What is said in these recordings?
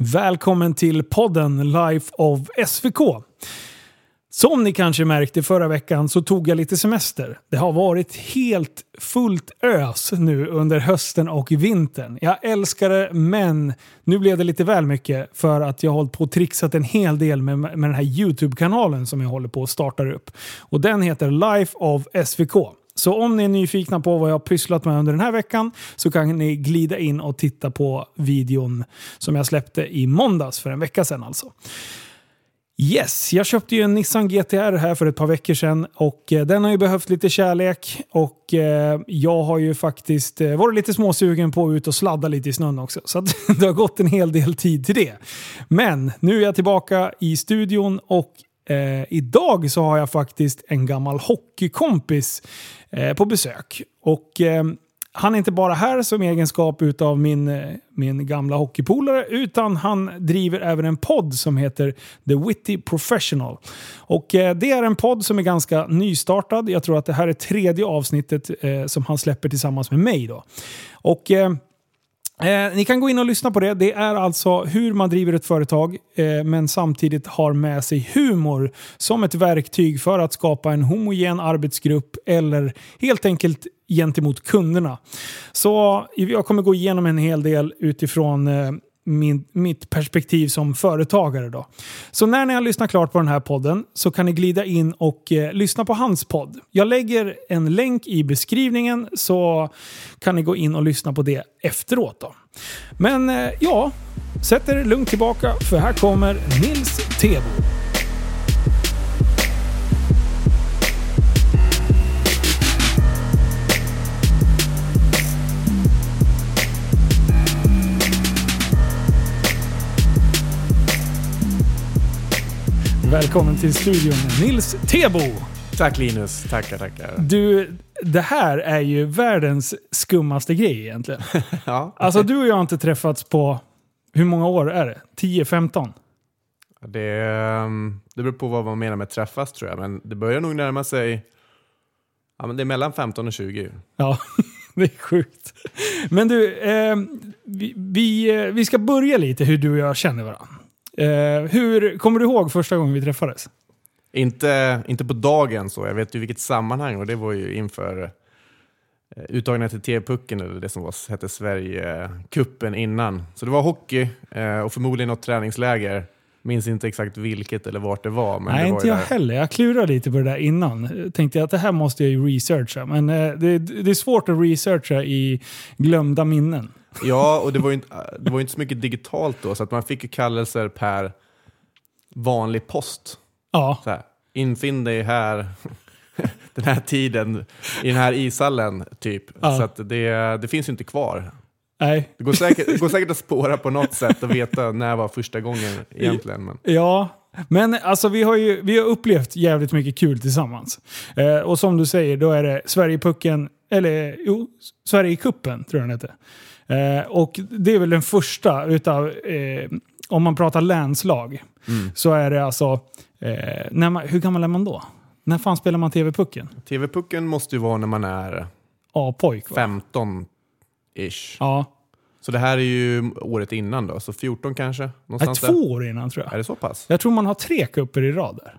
Välkommen till podden Life of SVK. Som ni kanske märkte förra veckan så tog jag lite semester. Det har varit helt fullt ös nu under hösten och vintern. Jag älskar det, men nu blev det lite väl mycket för att jag har hållit på och trixat en hel del med, med den här YouTube-kanalen som jag håller på att starta upp. Och den heter Life of SVK. Så om ni är nyfikna på vad jag har pysslat med under den här veckan så kan ni glida in och titta på videon som jag släppte i måndags för en vecka sedan alltså. Yes, jag köpte ju en Nissan GTR här för ett par veckor sedan och eh, den har ju behövt lite kärlek och eh, jag har ju faktiskt eh, varit lite småsugen på att ut och sladda lite i snön också. Så det har gått en hel del tid till det. Men nu är jag tillbaka i studion och eh, idag så har jag faktiskt en gammal hockeykompis eh, på besök. Och eh, han är inte bara här som egenskap av min, eh, min gamla hockeypolare, utan han driver även en podd som heter The Witty Professional. Och eh, Det är en podd som är ganska nystartad. Jag tror att det här är tredje avsnittet eh, som han släpper tillsammans med mig. Då. Och... Eh, Eh, ni kan gå in och lyssna på det. Det är alltså hur man driver ett företag eh, men samtidigt har med sig humor som ett verktyg för att skapa en homogen arbetsgrupp eller helt enkelt gentemot kunderna. Så jag kommer gå igenom en hel del utifrån eh, min, mitt perspektiv som företagare. Då. Så när ni har lyssnat klart på den här podden så kan ni glida in och eh, lyssna på hans podd. Jag lägger en länk i beskrivningen så kan ni gå in och lyssna på det efteråt. Då. Men eh, ja, sätt er lugnt tillbaka för här kommer Nils Tebo. Välkommen till studion Nils Tebo! Tack Linus, tackar tackar. Du, det här är ju världens skummaste grej egentligen. ja, Alltså du och jag har inte träffats på, hur många år är det? 10-15? det, ehm, det beror på vad man menar med träffas tror jag, men det börjar nog närma sig, ja men det är mellan 15 och 20. Ja, det är sjukt. Men du, eh, vi, vi, eh, vi ska börja lite hur du och jag känner varandra. Eh, hur, kommer du ihåg första gången vi träffades? Inte, inte på dagen så, jag vet ju vilket sammanhang och det var ju inför eh, uttagningen till TV-pucken, eller det som var, hette Sverige-kuppen innan. Så det var hockey eh, och förmodligen något träningsläger. Minns inte exakt vilket eller vart det var. Men Nej, det var inte jag där. heller. Jag klurade lite på det där innan. Tänkte att det här måste jag ju researcha. Men eh, det, det är svårt att researcha i glömda minnen. Ja, och det var ju inte, det var inte så mycket digitalt då, så att man fick ju kallelser per vanlig post. Ja, Så här, infinn dig här den här tiden i den här ishallen, typ. Ja. Så det, det finns ju inte kvar. Nej. Det går säkert, det går säkert att spåra på något sätt och veta när var första gången egentligen. Men. Ja, men alltså vi har ju vi har upplevt jävligt mycket kul tillsammans. Eh, och som du säger, då är det Sverigepucken, eller jo, Sverigecupen tror jag den heter. Eh, och det är väl den första utav, eh, om man pratar länslag, mm. så är det alltså, eh, när man, hur gammal är man då? När fan spelar man TV-pucken? TV-pucken måste ju vara när man är... A-pojk 15 Ish. Ja. Så det här är ju året innan då, så 14 kanske? Någonstans Nej, två där. år innan tror jag. Är det så pass? Jag tror man har tre kupper i rad där.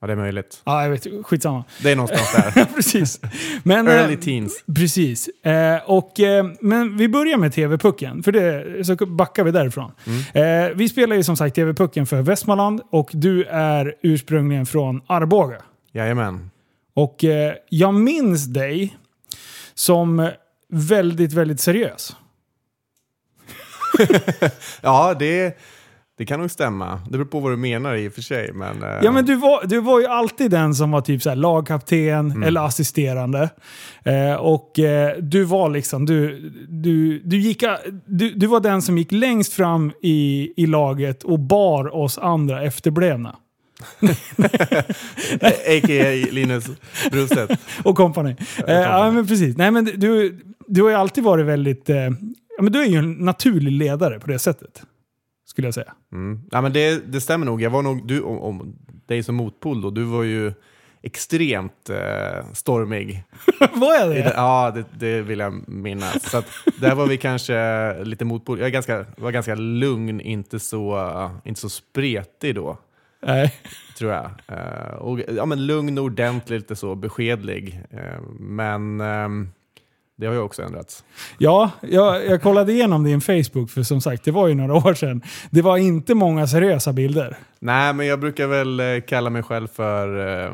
Ja, det är möjligt. Ja, jag vet. Skitsamma. Det är någonstans där. precis. Men, Early eh, teens. Precis. Eh, och, eh, men vi börjar med TV-pucken, för det, så backar vi därifrån. Mm. Vi spelar ju som sagt TV-pucken för Västmanland och du är ursprungligen från Arboga. Jajamän. Och jag minns dig som väldigt, väldigt seriös. Ja, det, det kan nog stämma. Det beror på vad du menar i och för sig. Men, eh, Ja, men du var, du var ju alltid den som var typ så lagkapten eller assisterande. Eh, och eh, du var liksom, du, du, du, gick, a- du, du var den som gick längst fram i, i laget och bar oss andra efterblivna. A.k.a. Linus Brostedt. Och kompani. Eh, ja, men precis. Nej, men du, du har ju alltid varit väldigt... Eh, ja, men du är ju en naturlig ledare på det sättet. Skulle jag säga. Mm. Ja, men det, det stämmer nog. Jag var nog, du, om, om dig som motpol då, du var ju extremt eh, stormig. Är I det- det? Ja, det, det vill jag minnas. Så att där var vi kanske lite motpol. Jag är ganska, var ganska lugn, inte så, inte så spretig då, Nej. tror jag. Eh, och, ja, men lugn och ordentlig, lite så beskedlig. Eh, men ehm, det har ju också ändrats. Ja, jag, jag kollade igenom din Facebook för som sagt, det var ju några år sedan. Det var inte många seriösa bilder. Nej, men jag brukar väl eh, kalla mig själv för eh,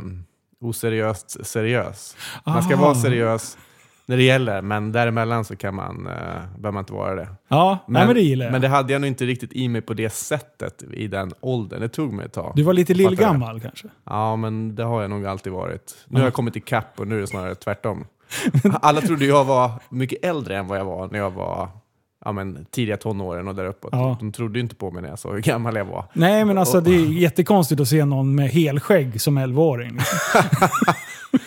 oseriöst seriös. Man ska vara seriös när det gäller, men däremellan så kan man, eh, behöver man inte vara det. Ja, men, nej, men det gillar jag. men det hade jag nog inte riktigt i mig på det sättet i den åldern. Det tog mig ett tag. Du var lite lillgammal kanske? Ja, men det har jag nog alltid varit. Nu har jag kommit ikapp och nu är det snarare tvärtom. Alla trodde jag var mycket äldre än vad jag var när jag var ja, men, tidiga tonåren och där uppåt. Ja. De trodde ju inte på mig när jag sa hur gammal jag var. Nej, men alltså det är jättekonstigt att se någon med helskägg som 11-åring.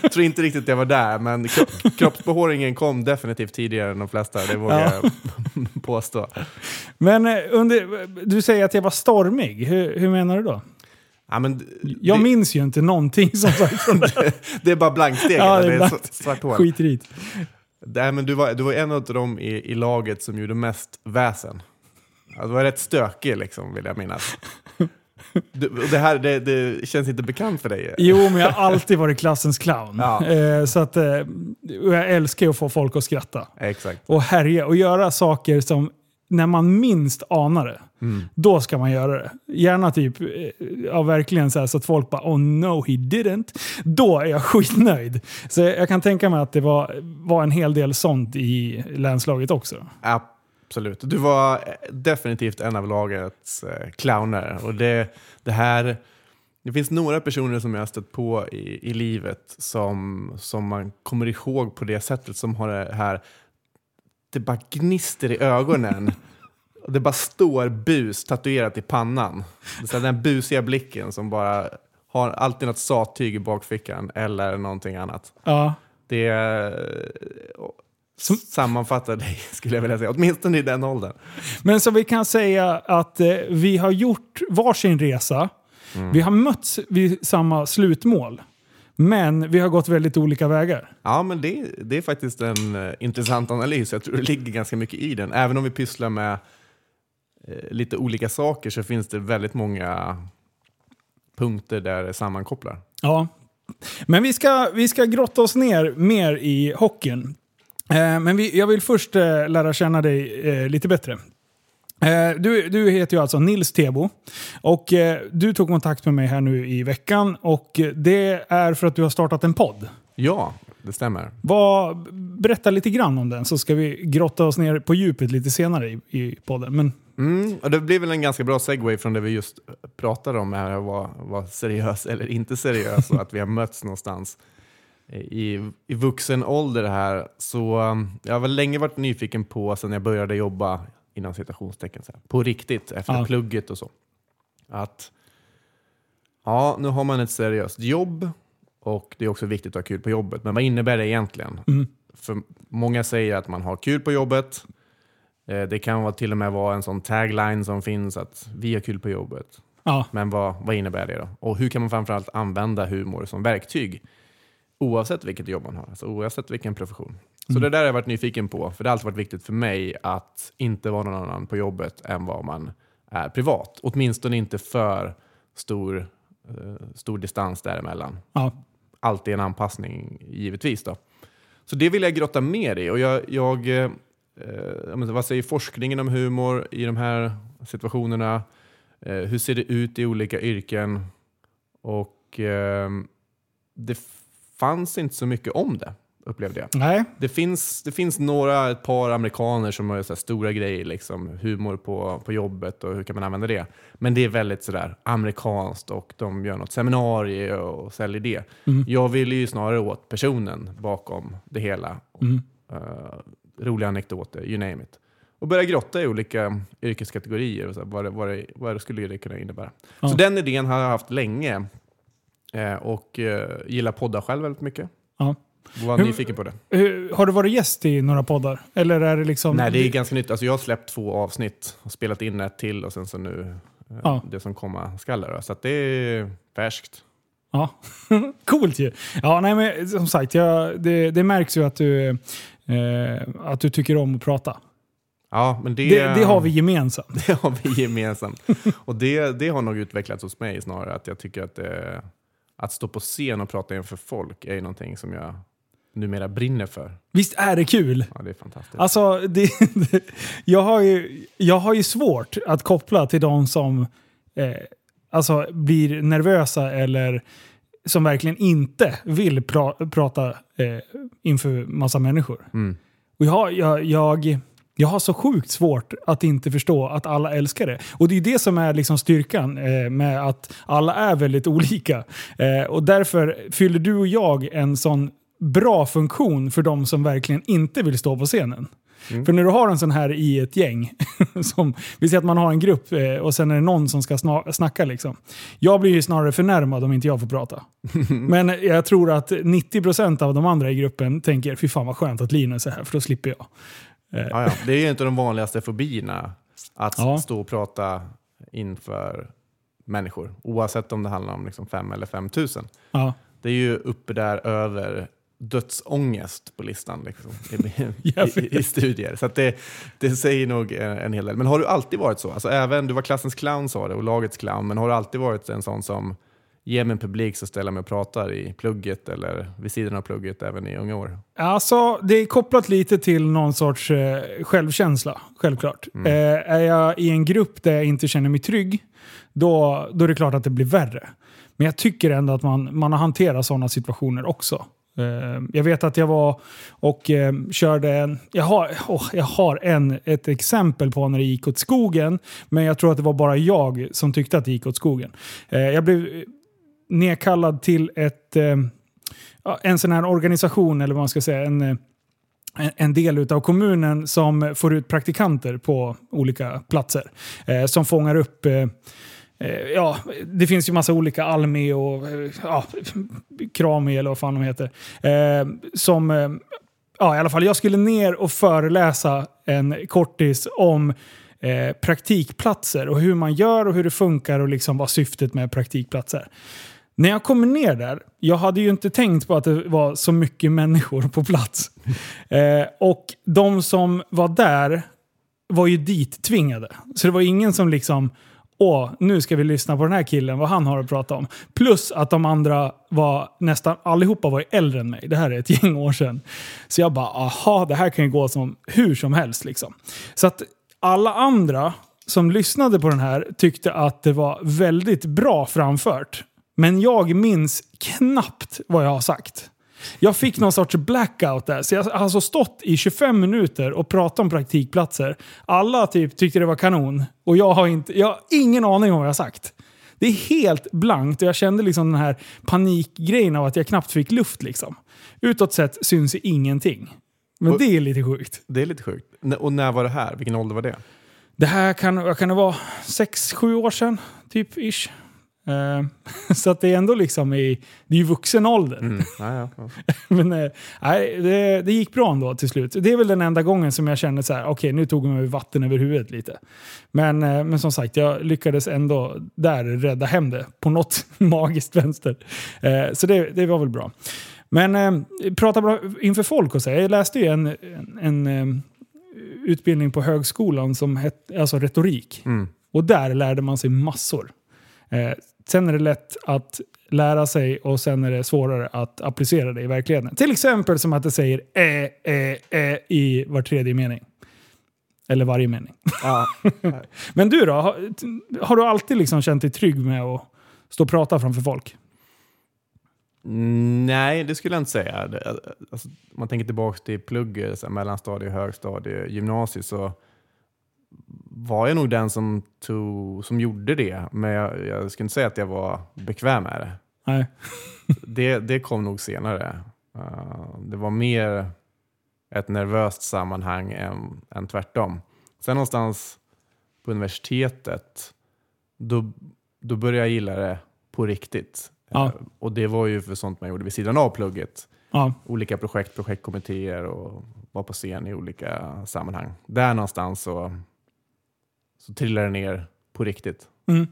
Jag tror inte riktigt jag var där, men kro- kroppsbehåringen kom definitivt tidigare än de flesta. Det vågar Ja. jag påstå. Men eh, under, du säger att jag var stormig. Hur, hur menar du då? Ja, men, Jag det, minns ju inte någonting som sagt från det. det är bara blanksteg. Ja, det är det är blankt. s- svart hål. Skitrigt. Nej, men du, var, du var en av dem i, i laget som gjorde mest väsen. Ja, du var rätt stökig, liksom, vill jag minnas. Du, det här det, det känns inte bekant för dig. Jo, men jag har alltid varit klassens clown. Ja. Eh, så att, eh, jag älskar att få folk att skratta. Exakt. Och härja och göra saker som när man minst anar det. Mm. Då ska man göra det. Gärna typ, eh, ja verkligen så, här, så att folk bara oh no he didn't. Då är jag skitnöjd. Så jag kan tänka mig att det var, var en hel del sånt i länslaget också. Absolut. Du var eh, definitivt en av lagets eh, clowner. Och det, det, här, det finns några personer som jag har stött på i, i livet som, som man kommer ihåg på det sättet, som har det här, det bara gnister i ögonen. Och Det bara står bus tatuerat i pannan. Så den busiga blicken som bara har alltid något sattyg i bakfickan eller någonting annat. Ja. Det Som- sammanfattar dig, skulle jag vilja säga. Åtminstone i den åldern. Men så vi kan säga att eh, vi har gjort varsin resa. Vi har mötts vid samma slutmål. Men vi har gått väldigt olika vägar. Ja, men det, det är faktiskt en eh, intressant analys. Jag tror det ligger ganska mycket i den. Även om vi pysslar med eh, lite olika saker så finns det väldigt många punkter där det sammankopplar. Ja. Men vi ska, vi ska grotta oss ner mer i hockeyn. Eh, men vi, jag vill först lära känna dig lite bättre. Eh, du, du heter ju alltså Nils Tebo och eh, du tog kontakt med mig här nu i veckan och eh, det är för att du har startat en podd. Ja, det stämmer. Vad, berätta lite grann om den så ska vi grotta oss ner på djupet lite senare i, i podden. Men, Mm, och det blir väl en ganska bra segway från det vi just pratade om, här, vara, vara seriös eller inte seriös och att vi har mötts någonstans i, i vuxen ålder här. Så jag har väl länge varit nyfiken på, sen jag började jobba inom citationstecken, så här, på riktigt efter Ja. plugget och så. Att ja, nu har man ett seriöst jobb och det är också viktigt att ha kul på jobbet. Men vad innebär det egentligen? Mm. För många säger att man har kul på jobbet. Eh, Det kan vara till och med vara en sån tagline som finns att vi har kul på jobbet. ja, Men vad, vad innebär det då? Och hur kan man framförallt använda humor som verktyg? Oavsett vilket jobb man har, alltså oavsett vilken profession. Så det där har jag varit nyfiken på, för det har alltid varit viktigt för mig att inte vara någon annan på jobbet än vad man är privat. Åtminstone inte för stor, eh, stor distans däremellan ja. alltid en anpassning givetvis. Då. Så det vill jag grotta mer i. Och jag, jag, eh, vad säger forskningen om humor i de här situationerna? Eh, hur ser det ut i olika yrken? Och eh, det fanns inte så mycket om det, upplevde jag. Nej, Det finns, det finns några, ett par amerikaner som har så stora grejer, liksom, humor på, på jobbet och hur kan man använda det. Men det är väldigt sådär amerikanskt och de gör något seminarium och säljer det. Mm. Jag vill ju snarare åt personen bakom det hela. Mm. Eh, roliga anekdoter, you name it. Och börja grotta i olika yrkeskategorier och så här, vad, det, vad, det, vad det skulle det kunna innebära. Ja. Så den idén har jag haft länge eh, och eh, gillar poddar själv väldigt mycket. Ja. Var Hur- nyfiken på det. Hur- Har du varit gäst i några poddar? Eller är det liksom... Nej, det är ganska nytt. Alltså jag har släppt två avsnitt och spelat in ett till och sen så nu eh, Ja. det som komma skall. Så det är färskt. Ja, coolt ju. Ja, nej, men som sagt, jag, det, det märks ju att du, eh, att du tycker om att prata. Ja, men det, Det, det har vi gemensamt. Det har vi gemensamt. Och det, det har nog utvecklats hos mig snarare. Att jag tycker att det, att stå på scen och prata inför folk är ju någonting som jag numera brinner för. Visst är det kul? Ja, det är fantastiskt. Alltså, det, jag, har ju, jag har ju svårt att koppla till de som eh, alltså, blir nervösa eller som verkligen inte vill pra, prata eh, inför massa människor. Mm. Och jag, jag, jag, jag har så sjukt svårt att inte förstå att alla älskar det. Och det är det som är liksom styrkan eh, med att alla är väldigt olika. Eh, och därför fyller du och jag en sån bra funktion för de som verkligen inte vill stå på scenen. För när du har en sån här i ett gäng, som, vi säger att man har en grupp eh, och sen är det någon som ska sna- snacka. Liksom. Jag blir ju snarare förnärmad om inte jag får prata. Men jag tror att 90% av de andra i gruppen tänker fy fan vad skönt att Linus är här för då slipper jag. Ja, ja. Det är ju inte de vanligaste fobierna att Ja. stå och prata inför människor. Oavsett om det handlar om liksom fem eller fem tusen. Det är ju uppe där över dödsångest på listan liksom, i, i, i studier. Så det, det säger nog en, en hel del. Men har du alltid varit så? Alltså även, du var klassens clown sa du, och lagets clown, men har du alltid varit en sån som ger mig en publik så ställer jag mig och pratar i plugget eller vid sidan av plugget även i unga år? Alltså, det är kopplat lite till någon sorts eh, självkänsla, självklart. Eh, är jag i en grupp där jag inte känner mig trygg, då, då är det klart att det blir värre. Men jag tycker ändå att man, man har hanterat sådana situationer också. Ehm, jag vet att jag var och ehm, körde en... Jag har, oh, jag har en, ett exempel på när det gick åt skogen, men jag tror att det var bara jag som tyckte att det gick åt skogen. Ehm, jag blev nedkallad till ett... En sån här organisation, eller vad man ska säga, en, en- del av kommunen som får ut praktikanter på olika platser. Eh, som fångar upp eh, Ja, det finns ju massa olika Almi och eh, ja, Krami eller vad fan de heter. Eh, som, eh, ja i alla fall, jag skulle ner och föreläsa en kortis om eh, praktikplatser och hur man gör och hur det funkar och liksom vad syftet med praktikplatser. När jag kommer ner där, jag hade ju inte tänkt på att det var så mycket människor på plats. Eh, och de som var där var ju dit tvingade. Så det var ingen som liksom, åh, nu ska vi lyssna på den här killen, vad han har att prata om. Plus att de andra var, nästan allihopa var ju äldre än mig. Det här är ett gäng år sedan. Så jag bara, aha, det här kan ju gå som hur som helst liksom. Så att alla andra som lyssnade på den här tyckte att det var väldigt bra framfört. Men jag minns knappt vad jag har sagt. Jag fick någon sorts blackout där. Så jag har alltså stått i 25 minuter och pratat om praktikplatser. Alla typ tyckte det var kanon. Och jag har, inte, jag har ingen aning om vad jag har sagt. Det är helt blankt och jag kände liksom den här panikgrejen av att jag knappt fick luft. Liksom. Utåt sett syns ingenting. Men Och- det är lite sjukt. Det är lite sjukt. Och när var det här? Vilken ålder var det? Det här kan, kan det vara 6-7 år sedan, typ ish. Eh, så att det är ändå liksom i, det är ju vuxen ålder. Mm. Ja, ja, ja. Men eh, nej, det, det gick bra ändå till slut. Det är väl den enda gången som jag kände så här, okej nu tog jag mig vatten över huvudet lite. Men, eh, men som sagt, jag lyckades ändå där rädda hem det på något magiskt vänster. Så det, det var väl bra. Men prata bra inför folk och så. Jag läste ju en, en, utbildning på högskolan som hette alltså retorik. Mm. Och där lärde man sig massor. Sen är det lätt att lära sig och sen är det svårare att applicera det i verkligheten. Till exempel som att det säger ä, ä, ä i var tredje mening. Eller varje mening. Ja. Men du då? Har, har du alltid liksom känt dig trygg med att stå och prata framför folk? Mm, Nej, det skulle jag inte säga. Det, alltså, om man tänker tillbaka till här, mellanstadie, högstadie, gymnasiet så var jag nog den som, tog, som gjorde det. Men jag, jag skulle inte säga att jag var bekväm med det. Nej. Det, det kom nog senare. Uh, det var mer ett nervöst sammanhang än, än tvärtom. Sen någonstans på universitetet, då, då började jag gilla det på riktigt. Ja. Eh, och det var ju för sånt man gjorde vid sidan av plugget. Ja. Olika projekt, projektkommittéer och var på scen i olika sammanhang. Där någonstans så, så trillade det ner på riktigt. Mm.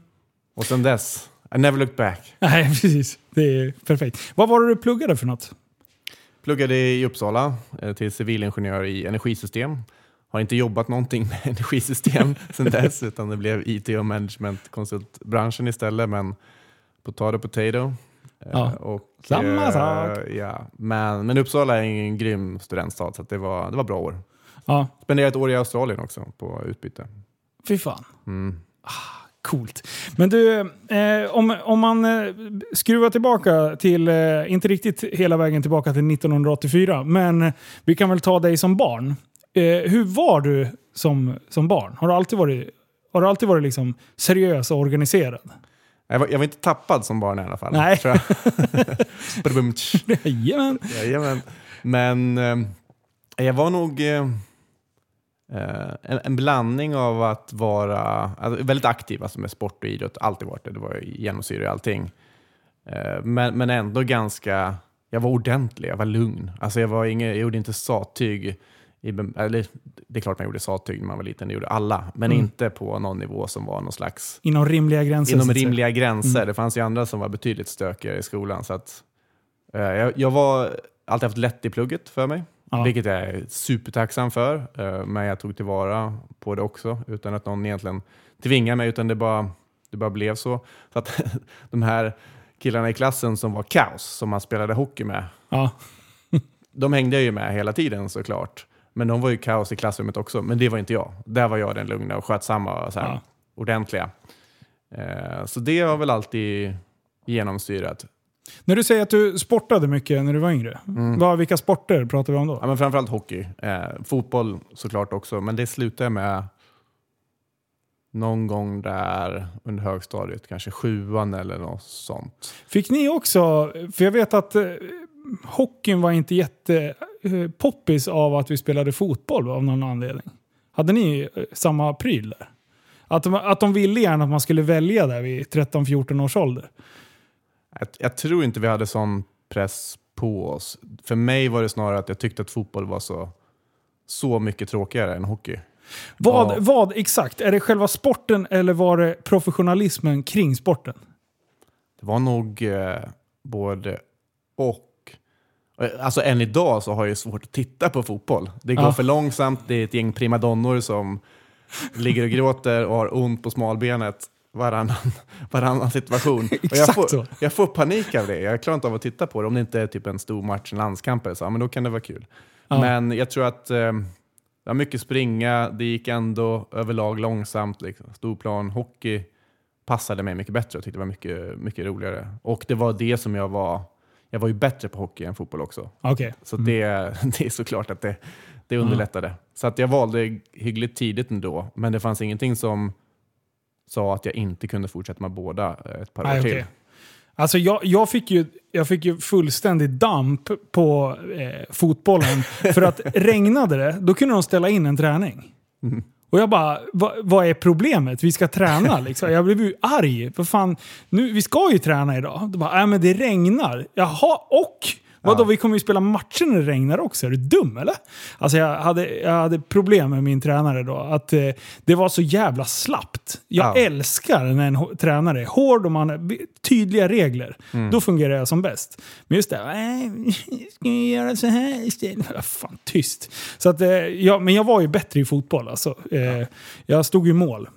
Och sen dess I never looked back. Nej, precis. Det är perfekt. Vad var det du pluggade för något? Pluggade i Uppsala eh, till civilingenjör i energisystem. Har inte jobbat någonting med energisystem sedan dess, utan det blev IT och managementkonsultbranschen istället. Men potato potato. Eh, Ja, och, samma eh, sak. Ja. Men, men Uppsala är en grym studentstad, så det, var, det var bra år. Ja, Spenderade ett år i Australien också på utbyte. Fy fan. Mm. Coolt. Men du, eh, om, om man eh, skruvar tillbaka till, eh, inte riktigt hela vägen tillbaka till 1984, men vi kan väl ta dig som barn. Eh, hur var du som, som barn? Har du alltid varit, har du alltid varit liksom seriös och organiserad? Jag var, jag var inte tappad som barn i alla fall. Nej. tror jag. Jajamän. Jajamän. Men eh, jag var nog eh, en, en blandning av att vara alltså, väldigt aktiv alltså med sport och idrott. Alltid varit det. Det var genomsyrar allting. Eh, men, men ändå ganska... Jag var ordentlig, jag var lugn. Alltså jag, var ingen, jag gjorde inte sattyg. I, eller, det är klart man gjorde sattyg när man var liten, det gjorde alla. Men Mm. inte på någon nivå som var någon slags Inom rimliga gränser. inom rimliga gränser. Mm. Det fanns ju andra som var betydligt stökigare i skolan. Så att, eh, jag, jag var alltid haft lätt i plugget för mig, Ja. vilket jag är supertacksam för. eh, men jag tog tillvara på det också utan att någon egentligen tvingade mig, utan det bara, det bara blev så. så att, de här killarna i klassen som var kaos, som man spelade hockey med, Ja. de hängde jag ju med hela tiden såklart. Men de var ju kaos i klassrummet också, men det var inte jag. Där var jag den lugna och skötsamma och så här, Ja. ordentliga. Eh, så det har väl alltid genomsyrat. När du säger att du sportade mycket när du var yngre, vad, vilka sporter pratar vi om då? Ja, men framförallt hockey. Eh, fotboll såklart också, men det slutade jag med någon gång där under högstadiet, kanske sjuan eller något sånt. Fick ni också, för jag vet att eh, hockeyn var inte jätte eh, av att vi spelade fotboll av någon anledning. Hade ni eh, samma pryl där? Att de, att de ville gärna att man skulle välja där vid 13-14 års ålder. Jag, jag tror inte vi hade sån press på oss. För mig var det snarare att jag tyckte att fotboll var så, så mycket tråkigare än hockey. Vad, Ja. vad exakt? Är det själva sporten eller var det professionalismen kring sporten? Det var nog eh, både och. Eh, Alltså än idag så har jag svårt att titta på fotboll. Det går Ja. för långsamt, det är ett gäng primadonnor som ligger och gråter och har ont på smalbenet varannan, varannan situation. och jag, Exakt får, så. jag får panik av det. Jag klarar inte av att titta på det. Om det inte är typ en stor match, en landskamp eller så, men då kan det vara kul. Ja. Men jag tror att eh, det var mycket springa, det gick ändå överlag långsamt. Liksom. Storplan, hockey passade mig mycket bättre och tyckte det var mycket, mycket roligare. Och det var det som jag var, jag var ju bättre på hockey än fotboll också. Okej. Så det, det är såklart att det, det underlättade. Så att jag valde hyggligt tidigt ändå, men det fanns ingenting som sa att jag inte kunde fortsätta med båda eh, ett par Nej, år till. okej. Alltså jag, jag, fick ju, jag fick ju fullständig damp på eh, fotbollen. För att regnade det, då kunde de ställa in en träning. Och jag bara, "Va- vad är problemet? Vi ska träna liksom. Jag blev ju arg. För fan, nu, vi ska ju träna idag. Då bara, äh, men det regnar. Jaha, och? Vadå, Ja. vi kommer ju spela matcher när det regnar också. Är du dum eller? Alltså jag hade, jag hade problem med min tränare då. Att eh, det var så jävla slappt. Jag Ja. älskar när en tränare är hård och man har tydliga regler. Då fungerar jag som bäst. Men just det, nej, ska vi göra så här istället? Fan, tyst. Så att, eh, ja, men jag var ju bättre i fotboll alltså. Eh, Jag stod i mål.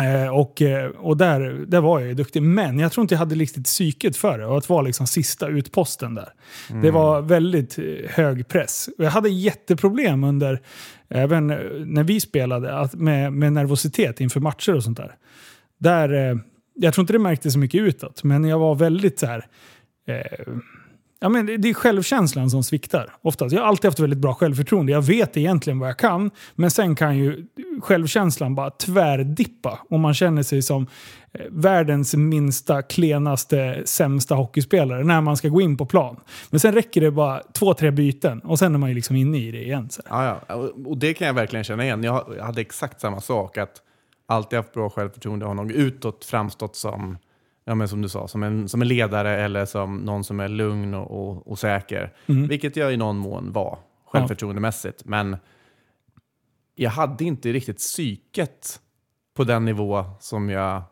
Eh, och eh, och där, där var jag ju duktig. Men jag tror inte jag hade riktigt psyket för det. Och att vara liksom sista utposten där. Det var väldigt eh, hög press. Och jag hade jätteproblem under, även när vi spelade, att, med, med nervositet inför matcher och sånt där. där jag tror inte det märktes så mycket utåt, men jag var väldigt så här... Eh, Ja, men det är självkänslan som sviktar. Oftast. Jag har alltid haft väldigt bra självförtroende. Jag vet egentligen vad jag kan. Men sen kan ju självkänslan bara tvärdippa. Och man känner sig som eh, världens minsta, klenaste, sämsta hockeyspelare när man ska gå in på plan. Men sen räcker det bara två, tre byten och sen är man ju liksom inne i det igen. Så. Ja, ja. Och- det kan jag verkligen känna igen. Jag jag hade exakt samma sak. Att alltid haft bra självförtroende och har nog utåt framstått som, ja, men som du sa, som en, som en ledare eller som någon som är lugn och, och, och säker. Mm. Vilket jag i någon mån var, självförtroendemässigt. Men jag hade inte riktigt psyket på den nivå som jag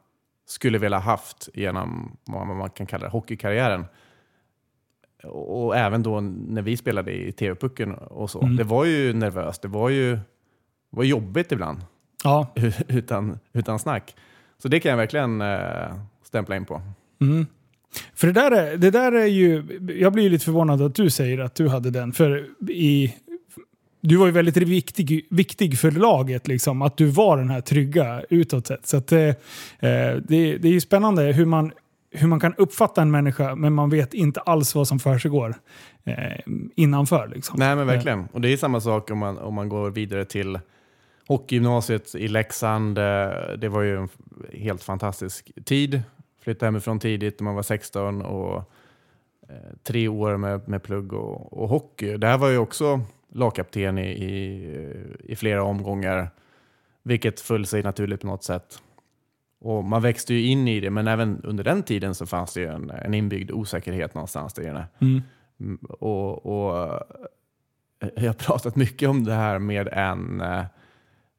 skulle vilja haft genom vad man kan kalla hockeykarriären. Och, även då när vi spelade i TV-pucken och så. Mm. Det var ju nervöst, det var ju var jobbigt ibland. Ja. utan, utan snack. Så det kan jag verkligen eh, stämpla in på. Mm. För det där, är, det där är ju... Jag blir ju lite förvånad att du säger att du hade den. För i, du var ju väldigt viktig, viktig för laget, liksom, att du var den här trygga utåt sett. Så att, eh, det, det är ju spännande hur man, hur man kan uppfatta en människa men man vet inte alls vad som försiggår eh, innanför. Liksom. Nej men verkligen. Och det är samma sak om man, om man går vidare till hockeygymnasiet i Leksand. Eh, Det var ju en helt fantastisk tid. Flyttade hemifrån tidigt när man var 16 och eh, tre år med, med plugg och, och hockey. Där var jag också lagkapten i, i, i flera omgångar, vilket föll sig naturligt på något sätt. Och man växte ju in i det, men även under den tiden så fanns det ju en, en inbyggd osäkerhet någonstans där inne. Mm. Mm, Och, och eh, jag har pratat mycket om det här med en, eh,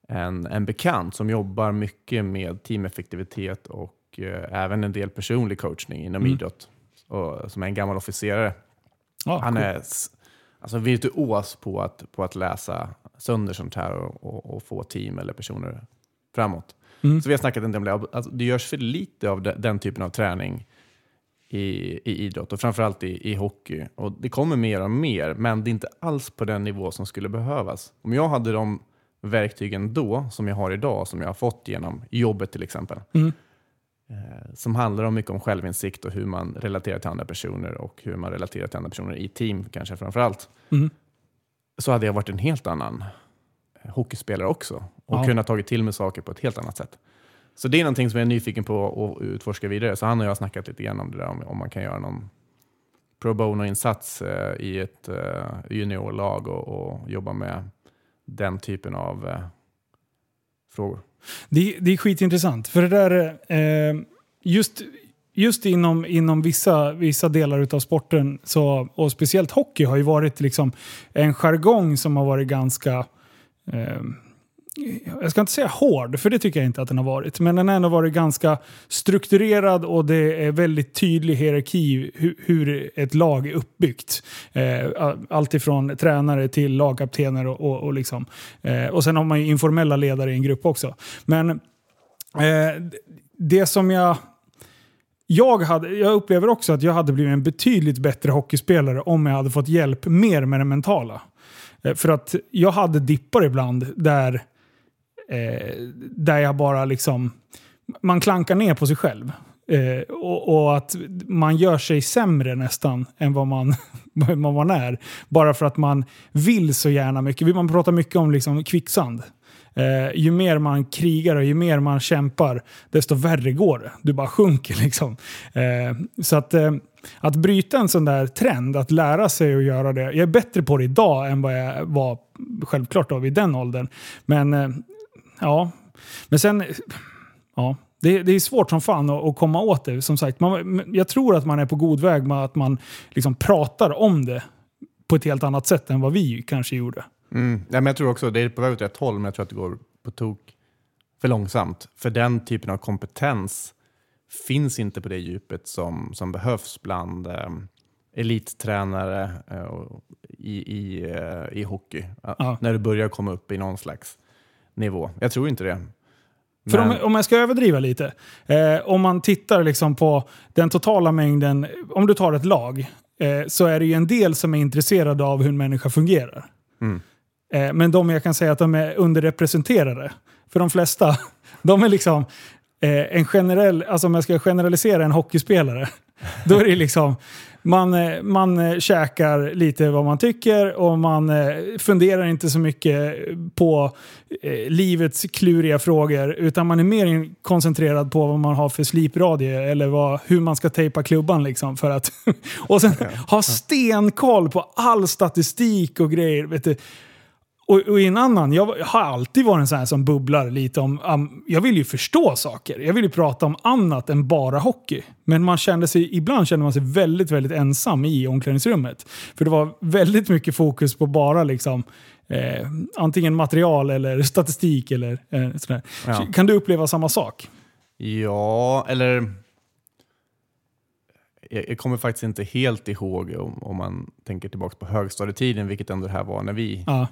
en, en bekant som jobbar mycket med teameffektivitet och eh, även en del personlig coachning inom Mm. idrott. Och, som är en gammal officerare. Ja, Han cool. är alltså, virtuos på att, på att läsa sönder sånt här och, och, och få team eller personer framåt. Mm. Så vi har snackat en del om det. Alltså, det görs för lite av de, den typen av träning i, i idrott och framförallt i, i hockey. Och det kommer mer och mer, men det är inte alls på den nivå som skulle behövas. Om jag hade de verktygen då, som jag har idag, som jag har fått genom jobbet till exempel, Mm. Eh, som handlar om mycket om självinsikt och hur man relaterar till andra personer och hur man relaterar till andra personer i team kanske framförallt, Mm. så hade jag varit en helt annan eh, hockeyspelare också och Ja. kunnat tagit till mig saker på ett helt annat sätt. Så det är någonting som jag är nyfiken på att utforska vidare. Så han och jag har snackat lite grann om det där, om, om man kan göra någon pro bono-insats eh, i ett eh, juniorlag och, och jobba med den typen av eh, frågor. Det, det är skitintressant. För det där, eh, just, just inom, inom vissa, vissa delar av sporten, så, och speciellt hockey, har ju varit liksom en jargong som har varit ganska... Eh, jag ska inte säga hård, för det tycker jag inte att den har varit. Men den har ändå varit ganska strukturerad och det är väldigt tydlig hierarki hur, ett lag är uppbyggt. Eh, tränare till lagkaptener och, och, och liksom. Eh, och sen har man ju informella ledare i en grupp också. Men eh, det som jag... Jag, hade, jag upplever också att jag hade blivit en betydligt bättre hockeyspelare om jag hade fått hjälp mer med det mentala. Eh, för att jag hade dippar ibland där, eh, där jag bara liksom... Man klankar ner på sig själv. Eh, och, och att man gör sig sämre nästan än vad man, vad man är. Bara för att man vill så gärna mycket. Man pratar mycket om liksom kvicksand. Eh, ju mer man krigar och ju mer man kämpar, desto värre går det. Du bara sjunker liksom. Eh, så att, eh, att bryta en sån där trend, att lära sig att göra det. Jag är bättre på det idag än vad jag var självklart då, vid den åldern. Men eh, ja, men sen... Ja, det, det är svårt som fan att, att komma åt det. Som sagt, man, jag tror att man är på god väg med att man liksom pratar om det på ett helt annat sätt än vad vi kanske gjorde. Mm. Ja, men jag tror också det är på väg åt rätt håll, men jag tror att det går på tok för långsamt. För den typen av kompetens finns inte på det djupet som, som behövs bland eh, elittränare eh, i, i, eh, i hockey. Ja. När du börjar komma upp i någon slags nivå. Jag tror inte det. För om, om jag ska överdriva lite. Eh, om man tittar liksom på den totala mängden, om du tar ett lag, eh, så är det ju en del som är intresserade av hur en människa fungerar. Mm. Eh, men de jag kan säga att de är underrepresenterade. För de flesta, de är liksom eh, en generell, alltså om jag ska generalisera en hockeyspelare, då är det liksom man, eh, man eh, käkar lite vad man tycker och man eh, funderar inte så mycket på livets kluriga frågor utan man är mer koncentrerad på vad man har för slipradie eller vad, hur man ska tejpa klubban. Liksom för att, och sen ha stenkoll på all statistik och grejer. Vet du. Och, och en annan, jag har alltid varit en sån här som bubblar lite om... Um, jag vill ju förstå saker. Jag vill ju prata om annat än bara hockey. Men man kände sig, ibland kände man sig väldigt, väldigt ensam i omklädningsrummet. För det var väldigt mycket fokus på bara liksom eh, antingen material eller statistik eller eh, sådär. Ja. Kan du uppleva samma sak? Ja, eller... Jag kommer faktiskt inte helt ihåg om, om man tänker tillbaka på högstadietiden, vilket ändå det här var när vi Ja.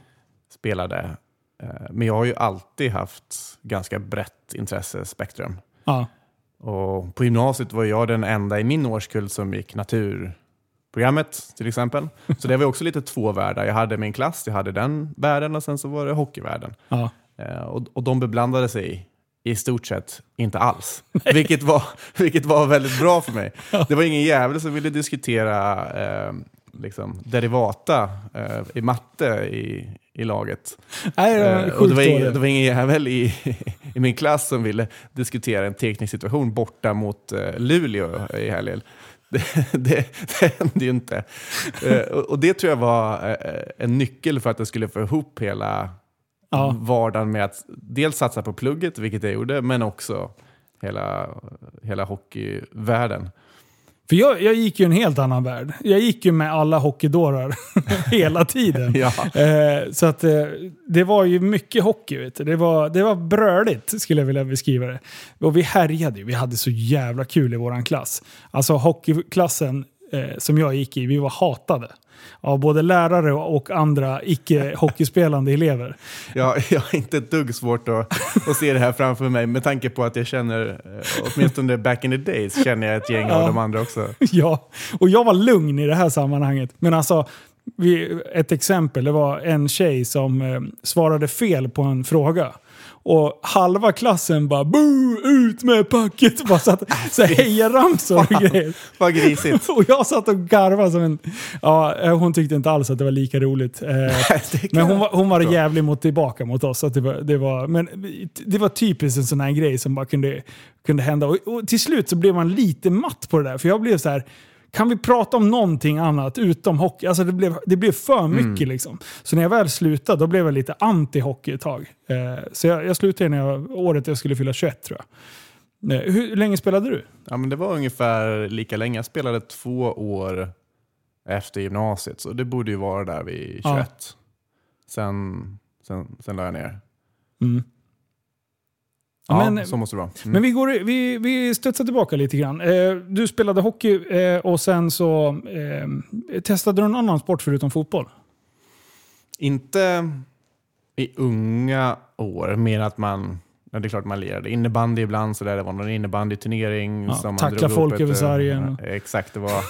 Spelade. Eh, Men jag har ju alltid haft ganska brett intressespektrum. Ja. Och på gymnasiet var jag den enda i min årskull som gick naturprogrammet till exempel. Så det var också lite två världar. Jag hade min klass, jag hade den världen och sen så var det hockeyvärlden. Ja. Eh, och, och de beblandade sig i stort sett inte alls. Vilket var, vilket var väldigt bra för mig. Det var ingen jävel som ville diskutera eh, liksom, derivata eh, i matte i, i laget. Nej, det var Eh, och det, var ingen, det var ingen jävel i, i min klass som ville diskutera en teknisk situation borta mot eh, Luleå i helgen. Det, det, det hände ju inte. Eh, och, det tror jag var en nyckel för att jag skulle få ihop hela Ja. vardagen med att dels satsa på plugget, vilket jag gjorde, men också hela, hela hockeyvärlden. För jag, jag gick ju en helt annan värld. Jag gick ju med alla hockeydårar hela tiden. Ja. Eh, så att eh, det var ju mycket hockey. Vet du. Det, var, det var bröligt skulle jag vilja beskriva det. Och vi härjade ju. Vi hade så jävla kul i våran klass. Alltså hockeyklassen eh, som jag gick i, vi var hatade. Av både lärare och andra icke-hockeyspelande elever. Jag, jag har inte ett dugg svårt att, att se det här framför mig med tanke på att jag känner, eh, åtminstone back in the days, känner jag ett gäng av Ja. de andra också. ja, och jag var lugn i det här sammanhanget. Men alltså, vi, ett exempel, det var en tjej som eh, svarade fel på en fråga. Och halva klassen bara boo, ut med packet! Bara satt så här hejaramsor och grejer. Vad grisigt. Och jag satt och garvade som en... Ja, eh, hon tyckte inte alls att det var lika roligt. Eh, men hon var, hon var jävlig mot tillbaka mot oss. Att det, var, det, var, men det var typiskt en sån här grej som bara kunde, kunde hända. Och, och till slut så blev man lite matt på det där. För jag blev så här, kan vi prata om någonting annat utom hockey? Alltså det blev, det blev för mycket liksom. Så när jag väl slutade, då blev jag lite anti-hockey ett tag. Eh, så jag, jag slutade när jag, året jag skulle fylla 21 tror jag. Eh, hur länge spelade du? Ja, men det var ungefär lika länge. Jag spelade två år efter gymnasiet, så det borde ju vara där vid 21. Ja. Sen, sen, sen la jag ner. Mm. Ja, men- så måste det vara. Mm. Men vi, går, vi, vi studsar tillbaka lite grann. Eh, du spelade hockey eh, och sen så eh, testade du en annan sport förutom fotboll. Inte i unga år, mer att man Ja, det är klart man lirade innebandy ibland, så där det var någon innebandyturnering. Ja, som tackla folk över sargen. eh, Exakt, det var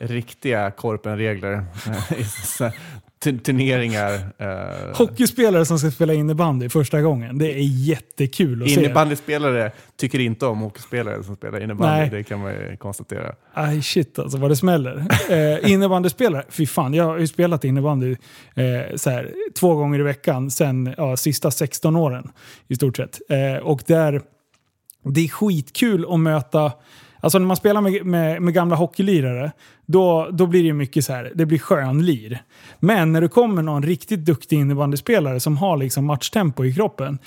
riktiga korpenregler. Turneringar. eh, Hockeyspelare som ska spela innebandy första gången. Det är jättekul att se. Innebandyspelare tycker inte om hockeyspelare som spelar innebandy, Nej. det kan man ju konstatera. Aj shit alltså vad det smäller. Eh, innebandyspelare, fy fan. Jag har ju spelat innebandy eh, så här, två gånger i veckan sen ja, sista 16 åren i stort sett. Eh, och där, det är skitkul att möta Alltså när man spelar med, med, med gamla hockeylirare, då, då blir det ju mycket så här, det blir skönlir. Men när det kommer någon riktigt duktig innebandyspelare som har liksom matchtempo i kroppen,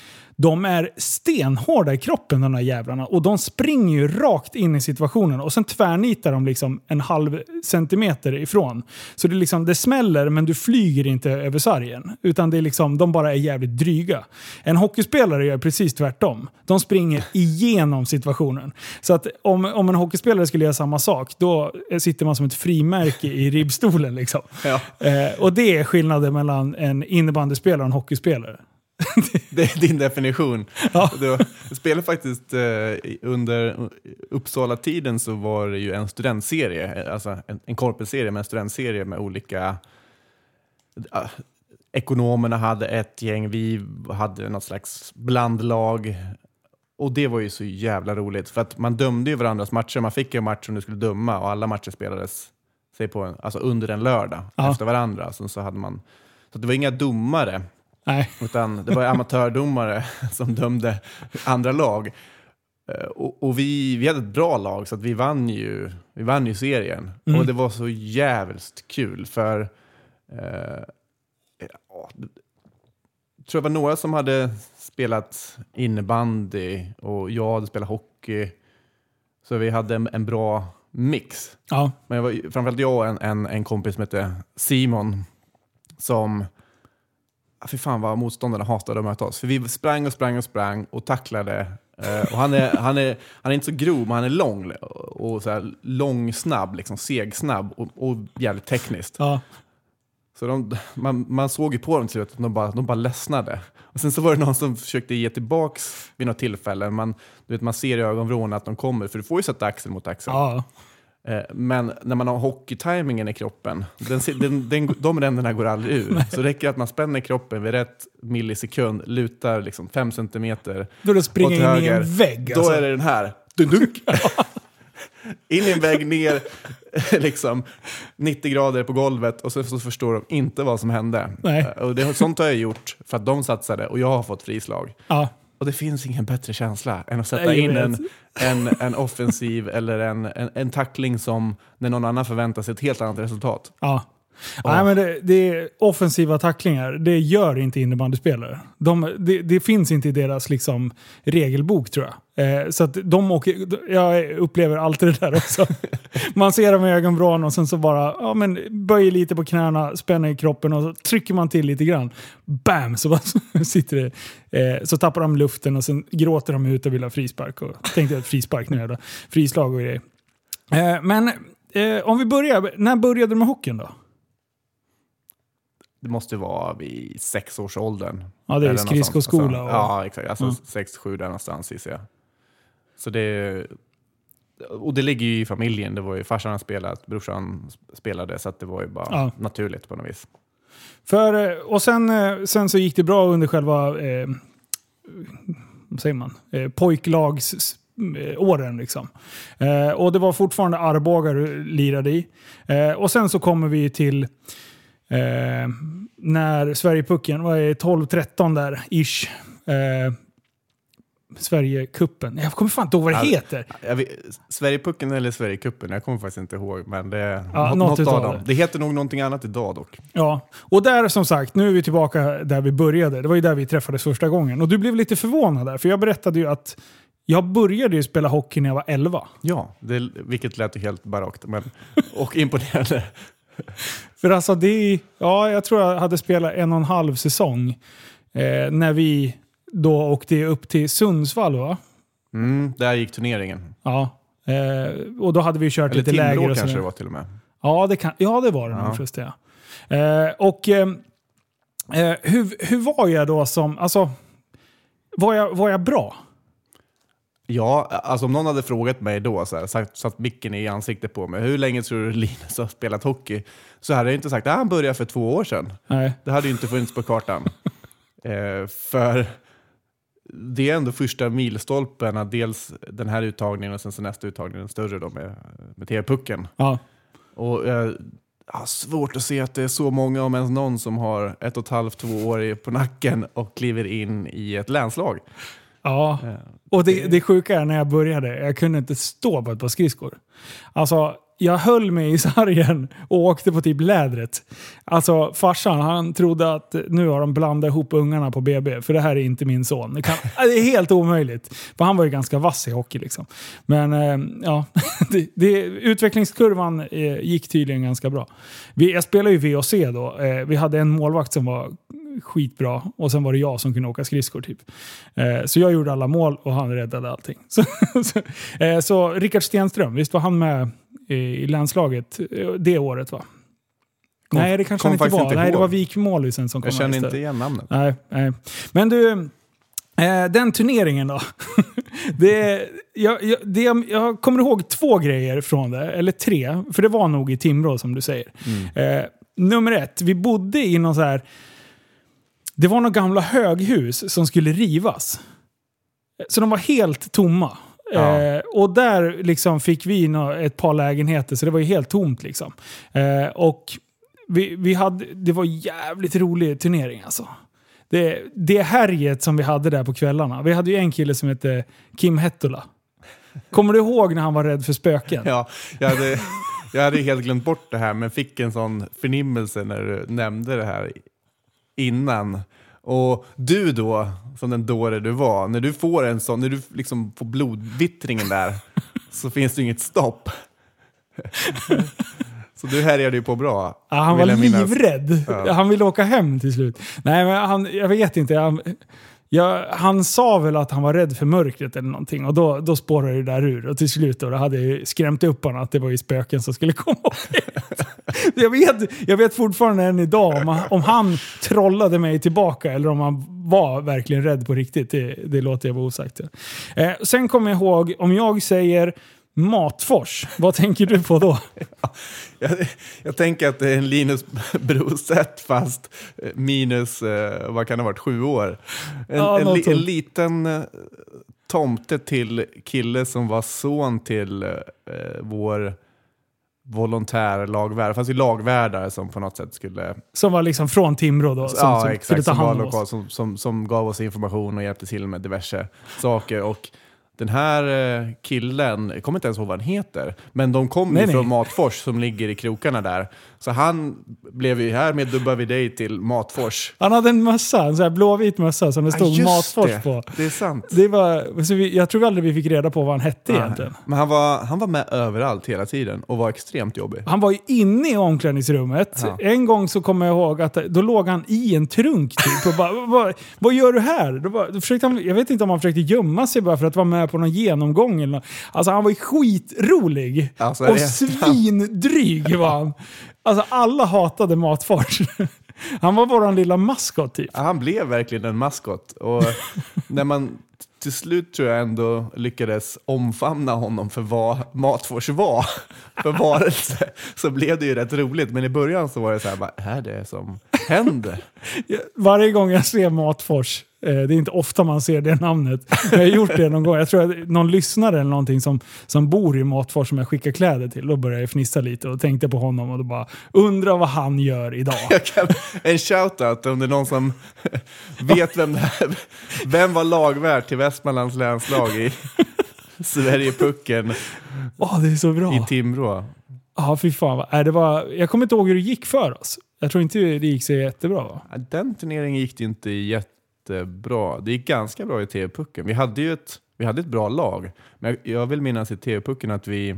de är stenhårda i kroppen de här jävlarna och de springer ju rakt in i situationen och sen tvärnitar de liksom en halv centimeter ifrån. Så det, liksom, det smäller men du flyger inte över sargen. Utan det är liksom, de bara är jävligt dryga. En hockeyspelare gör precis tvärtom. De springer igenom situationen. Så att om, om en hockeyspelare skulle göra samma sak, då sitter man som ett frimärke i ribbstolen. Liksom. Ja. Eh, och det är skillnaden mellan en innebandyspelare och en hockeyspelare. Det är din definition. Ja. Jag spelade faktiskt eh, under Uppsala-tiden så var det ju en studentserie, alltså en, en korpenserie, men en studentserie med olika eh, Ekonomerna hade ett gäng, vi hade något slags blandlag. Och det var ju så jävla roligt, för att man dömde ju varandras matcher. Man fick ju en match som du skulle döma och alla matcher spelades säg på en, alltså under en lördag Ja. efter varandra. Så, så, hade man, så det var inga domare, Nej. utan det var amatördomare som dömde andra lag. Eh, Och, och vi, vi hade ett bra lag, så att vi vann ju, vi vann ju serien. Mm. Och det var så jävligt kul, för eh, ja, jag tror det var några som hade spelat innebandy och jag hade spelat hockey. Så vi hade en, en bra mix. Ja. Men jag var, framförallt jag och en, en, en kompis som hette Simon som, ah, fy fan vad motståndarna hatade att möta oss. För vi sprang och sprang och sprang och tacklade Eh, och han, är, han, är, han är inte så grov, men han är lång. Och, så här, lång, snabb, liksom, segsnabb och, och jävligt tekniskt. Ja. Så de, man, man såg ju på dem till slut att de bara, de bara ledsnade. Och sen så var det någon som försökte ge tillbaks vid något tillfälle. Man, du vet, man ser i ögonvrån att de kommer, för du får ju sätta axel mot axel. ja. Eh, Men när man har hockeytimingen i kroppen, den, den, den, de ränderna går aldrig ur. Så det räcker att man spänner kroppen vid rätt millisekund, lutar liksom fem centimeter Då det springer in i en höger. vägg. Då alltså. är det den här. Dunk. In i en vägg, ner liksom 90 grader på golvet och så, så förstår de inte vad som hände. Nej. Eh, Och det, sånt har jag gjort för att de satsade och jag har fått frislag. Ja. Och det finns ingen bättre känsla än att sätta Nej, in en, en, en offensiv eller en, en, en tackling som när någon annan förväntar sig ett helt annat resultat. Ja. Nej, men det, det är offensiva tacklingar, det gör inte innebandyspelare. De, det, det finns inte i deras liksom, regelbok tror jag. Eh, så att de åker, jag upplever alltid det där också. Man ser dem i ögonvrån och sen så bara ja, men böjer lite på knäna, spänner i kroppen och så trycker man till lite grann. Bam! Så, bara, sitter det, eh, så tappar de luften och sen gråter de ut och vill ha frispark. Och, tänkte jag frispark nu, då. frislag och grejer. Eh, men eh, om vi börjar, när började du med hockeyn då? Det måste vara vid sexårsåldern. Ja, det är skridskoskola och- Ja, exakt. Alltså Ja. sex, sju där någonstans gissar jag. Så det, och det ligger ju i familjen. Det var ju farsan spelat, brorsan spelade, så att det var ju bara Ja. naturligt på något vis. För, eh, och sen, eh, sen så gick det bra under själva, eh, vad säger man, eh, pojklags åren liksom. Eh, och det var fortfarande Arboga du lirade i. Eh, och sen så kommer vi till eh, när Sverigepucken, vad är det, 12-13 där, ish. Eh, Sverigecupen. Jag kommer fan inte ihåg vad det Ja, heter. Jag vet, Sverigepucken eller Sverigecupen, jag kommer faktiskt inte ihåg. Men det är Ja, nå- något något av dem. det. Det heter nog någonting annat idag dock. Ja, och där som sagt, nu är vi tillbaka där vi började. Det var ju där vi träffades första gången. Och du blev lite förvånad där, för jag berättade ju att jag började ju spela hockey när jag var 11. Ja, det, vilket lät ju helt barockt men, och imponerande. För alltså det är, ja, jag tror jag hade spelat en och en halv säsong eh, när vi då åkte upp till Sundsvall va? Mm, där gick turneringen. Ja. Eh, och då hade vi kört Eller lite läger och kanske det var till och med. Ja, det, kan, ja, det var det nog förresten. Ja. Eh, och eh, eh, hur, hur var jag då som... Alltså, var jag, var jag bra? Ja, alltså om någon hade frågat mig då, så här, satt, satt micken i ansiktet på mig, hur länge tror du Linus har spelat hockey? Så hade jag inte sagt att han började för två år sedan. Nej. Det hade ju inte funnits på kartan. eh, för det är ändå första milstolpen, att dels den här uttagningen och sen så nästa uttagning, den större då med, med TV-pucken. Ja. Och jag har svårt att se att det är så många, om ens någon, som har ett och ett halvt, två år på nacken och kliver in i ett länslag. Ja. Eh, Och det, det sjuka är när jag började, jag kunde inte stå på ett par skridskor. Alltså, jag höll mig i sargen och åkte på typ lädret. Alltså farsan han trodde att nu har de blandat ihop ungarna på BB, för det här är inte min son. Det, kan, det är helt omöjligt. För han var ju ganska vass i hockey liksom. Men eh, ja, det, det, utvecklingskurvan eh, gick tydligen ganska bra. Vi, jag spelade ju VOC då. Vi hade en målvakt som var skitbra och sen var det jag som kunde åka skridskor typ. Eh, så jag gjorde alla mål och han räddade allting. Så, så, eh, så Rickard Stenström, visst var han med i, i länslaget eh, det året va? Kom- nej, det kanske han inte var. inte nej, det var Wikmålisen som kom Jag känner inte igen namnet. Nej, nej. Men du, eh, den turneringen då. det, jag, jag, det, jag kommer ihåg två grejer från det, eller tre. För det var nog i Timrå som du säger. Eh, nummer ett, vi bodde i någon så här... Det var några gamla höghus som skulle rivas. Så de var helt tomma. Ja. Eh, och där liksom fick vi ett par lägenheter, så det var ju helt tomt. Liksom. Eh, och vi, vi hade, det var jävligt rolig turnering alltså. Det, det härjet som vi hade där på kvällarna. Vi hade ju en kille som hette Kim Hettola. Kommer du ihåg när han var rädd för spöken? Ja, jag, hade, jag hade helt glömt bort det här, men fick en sån förnimmelse när du nämnde det här innan. Och du då, som den dåre du var, när du får en sån, när du liksom får blodvittringen där, så finns det inget stopp. Så du härjade ju på bra. Ja, han var livrädd. Ja. Han ville åka hem till slut. Nej, men han, jag vet inte. Han, Ja, han sa väl att han var rädd för mörkret eller någonting och då, då spårade det där ur. Och till slut då, då hade jag skrämt upp honom att det var ju spöken som skulle komma och jag, vet, jag vet fortfarande än idag om han, om han trollade mig tillbaka eller om han var verkligen rädd på riktigt. Det, det låter jag vara osagt. Eh, sen kommer jag ihåg, om jag säger Matfors, vad tänker du på då? Jag, jag tänker att det är en Linus Brostedt fast minus, eh, vad kan det ha varit, sju år. En, Ja, en, en liten eh, tomte till kille som var son till eh, vår volontärlagvärdare. Det fanns ju lagvärdare som på något sätt skulle Som var liksom från Timrå då, som, som ja, skulle exakt, som, var lokal, som, som, som gav oss information och hjälpte till med diverse saker. Och den här eh, killen, jag kommer inte ens ihåg vad han heter, men de kom Nej, ju nej. från Matfors som ligger i krokarna där. Så han blev ju här med vi dig till Matfors. Han hade en mössa, en sån här blåvit mössa som det stod just Matfors det. på. Det är sant. Det var, så vi, jag tror aldrig vi fick reda på vad han hette Nej. egentligen. Men han var, han var med överallt hela tiden och var extremt jobbig. Han var ju inne i omklädningsrummet. Ja. En gång så kommer jag ihåg att då låg han i en trunk typ och bara vad, vad gör du här? Då bara, då försökte han, jag vet inte om han försökte gömma sig bara för att vara med på någon genomgång eller något. Alltså han var ju skitrolig. Alltså, och svindryg var han. Alltså alla hatade Matfors. Han var våran lilla maskot typ. Han blev verkligen en maskot. Och när man till slut tror jag ändå lyckades omfamna honom för vad Matfors var för varelse, så blev det ju rätt roligt. Men i början så var det så här, vad är det som händer? Varje gång jag ser Matfors, eh, det är inte ofta man ser det namnet, jag har gjort det någon gång. Jag tror att någon lyssnare eller någonting som, som bor i Matfors som jag skickar kläder till, då började jag fnissa lite och tänkte på honom och då bara undra vad han gör idag. Kan, en shoutout om det är någon som vet vem det här Vem var lagvärd till Västmanlands länslag i Sverigepucken Åh, det är så bra. i Timrå? Ja, fy fan. äh, det var, jag kommer inte ihåg hur det gick för oss. Jag tror inte det gick så jättebra va? Den turneringen gick det inte jättebra. Det gick ganska bra i TV-pucken. Vi hade ju ett, vi hade ett bra lag, men jag, jag vill minnas i TV-pucken att vi,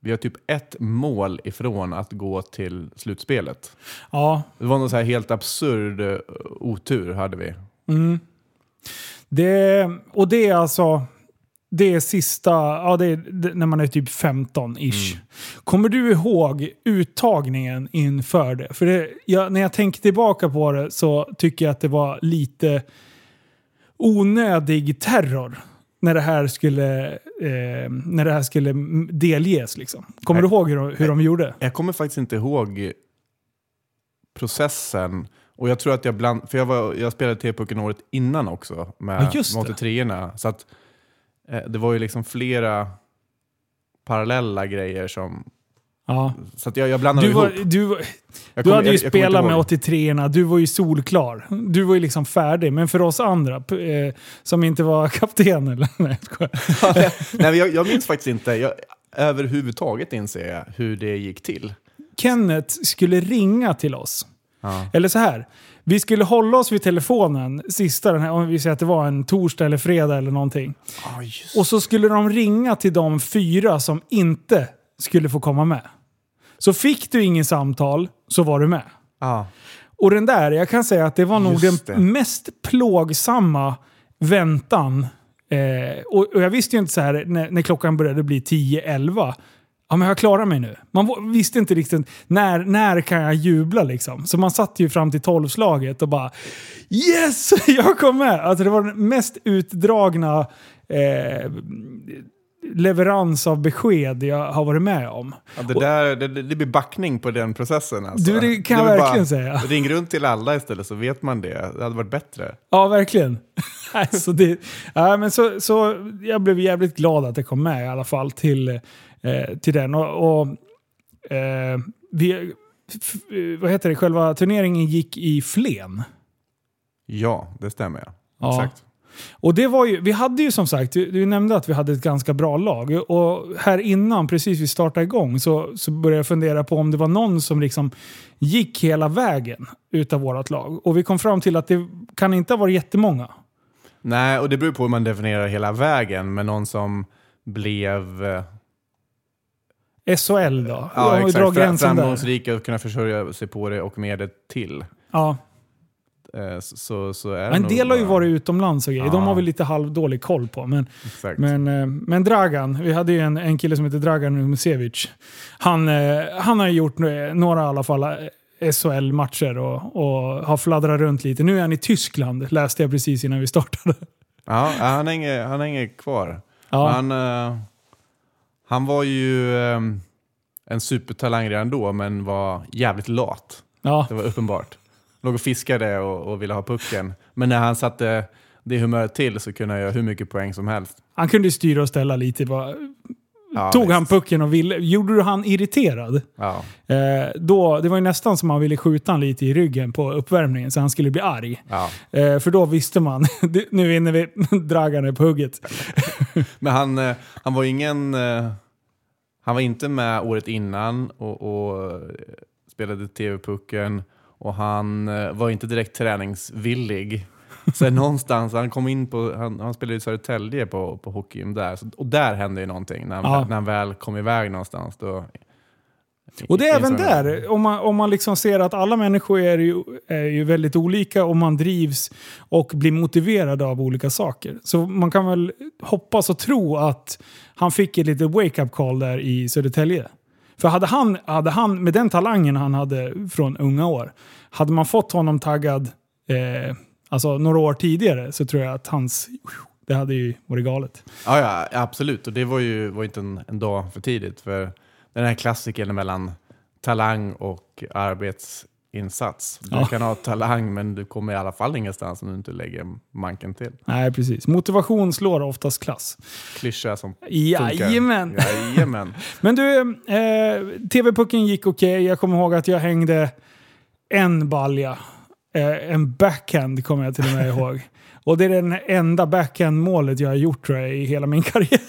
vi har typ ett mål ifrån att gå till slutspelet. Ja, Det var någon så här helt absurd eh, otur hade vi. Mm. Det, och det är alltså det är sista, ja det är när man är typ 15-ish. Kommer du ihåg uttagningen inför det? För det, jag, när jag tänker tillbaka på det så tycker jag att det var lite onödig terror. När det här skulle, eh, när det här skulle mm, delges. Liksom. Kommer Nej. du ihåg hur, de- hur de gjorde? Jag kommer faktiskt inte ihåg processen. Och jag tror att jag bland, för jag, var, jag spelade TV-pucken året innan också med Ja, just det. 83orna. Så att det var ju liksom flera parallella grejer som... Ja. Så att jag, jag blandade Du, var, ihop. du, var- Jag Du hade ju jag- spelat med ihåg. 83orna, du var ju solklar. Du var ju liksom färdig. Men för oss andra, eh, som inte var kapten eller? Nej, jag skojar. Nej, jag, jag minns faktiskt inte. Jag, överhuvudtaget inser jag hur det gick till. Kenneth skulle ringa till oss. Eller så här. Vi skulle hålla oss vid telefonen sista den här, om vi säger att det var en torsdag eller fredag eller någonting. Just. Och så skulle de ringa till de fyra som inte skulle få komma med. Så fick du ingen samtal så var du med. Ah. Och den där, jag kan säga att det var nog Just den det. mest plågsamma väntan. Eh, och, och jag visste ju inte så här när, när klockan började bli 10-11. Ja, men jag klarar mig nu. Man visste inte riktigt när, när kan jag jubla liksom. Så man satt ju fram till tolvslaget och bara Yes! Jag kom med! Alltså det var den mest utdragna eh, leverans av besked jag har varit med om. Ja, det, där, det, det blir backning på den processen. Alltså. Du, det kan jag verkligen säga. Ring runt till alla istället så vet man det. Det hade varit bättre. Ja, verkligen. alltså det, ja, men så, så jag blev jävligt glad att det kom med i alla fall till, eh, till den. Och, och eh, vi, vad heter det, själva turneringen gick i Flen. Ja, det stämmer. Ja. Ja. Exakt. Och det var ju, vi hade ju som sagt, du, du nämnde att vi hade ett ganska bra lag. Och här innan, precis vi startade igång, så, så började jag fundera på om det var någon som liksom gick hela vägen utav vårt lag. Och vi kom fram till att det kan inte ha varit jättemånga. Nej, och det beror på hur man definierar hela vägen. Men någon som blev eh, SHL då? ja, exakt, fra- gränsen där. framgångsrik och kunna försörja sig på det och med det till. Ja. eh, så, så är det En del har ju varit utomlands och grejer. De Ja. har vi lite halvdålig koll på. Men, Exakt. men, eh, men Dragan, vi hade ju en, en kille som heter Dragan Umusevic. Han, eh, han har ju gjort några i alla fall SHL-matcher och, och har fladdrat runt lite. Nu är han i Tyskland, läste jag precis innan vi startade. Ja, han hänger, han hänger kvar. Ja, Han, han var ju eh, en supertalang redan då, men var jävligt lat. ja. Det var uppenbart. Låg och fiskade och, och ville ha pucken. Men när han satte det humöret till så kunde han göra hur mycket poäng som helst. Han kunde styra och ställa lite. Bara, Ja, tog visst. han pucken och ville... Gjorde du han irriterad? Ja. Eh, då, det var ju nästan som man ville skjuta han lite i ryggen på uppvärmningen så han skulle bli arg. Ja. Eh, för då visste man, nu vinner vi, Dragan är på hugget. Men han, eh, han var ingen... eh, Han var inte med året innan och, och eh, spelade TV-pucken och han var inte direkt träningsvillig. Sen någonstans, han kom in på, han, han spelade i Södertälje på, på hockeyn där, så, och där hände ju någonting. När han, Ja. när han väl kom iväg någonstans. Då, Och det är även där, om man, om man liksom ser att alla människor är ju, är ju väldigt olika och man drivs och blir motiverad av olika saker. Så man kan väl hoppas och tro att han fick ett litet wake-up call där i Södertälje. För hade han, hade han, med den talangen han hade från unga år, hade man fått honom taggad eh, alltså några år tidigare så tror jag att hans... Det hade ju varit galet. Ja, ja, absolut. Och det var ju var inte en, en dag för tidigt. För den här klassikern mellan talang och arbetsinsats. Du Ja. kan ha talang men du kommer i alla fall ingenstans om du inte lägger manken till. Nej, precis. Motivation slår oftast klass. Klyscha som funkar. Jajamän! Jajamän. Men du, eh, TV-pucken gick okej. Jag kommer ihåg att jag hängde en balja. Eh, en backhand kommer jag till och med ihåg. Och det är den enda backhand-målet jag har gjort tror jag i hela min karriär.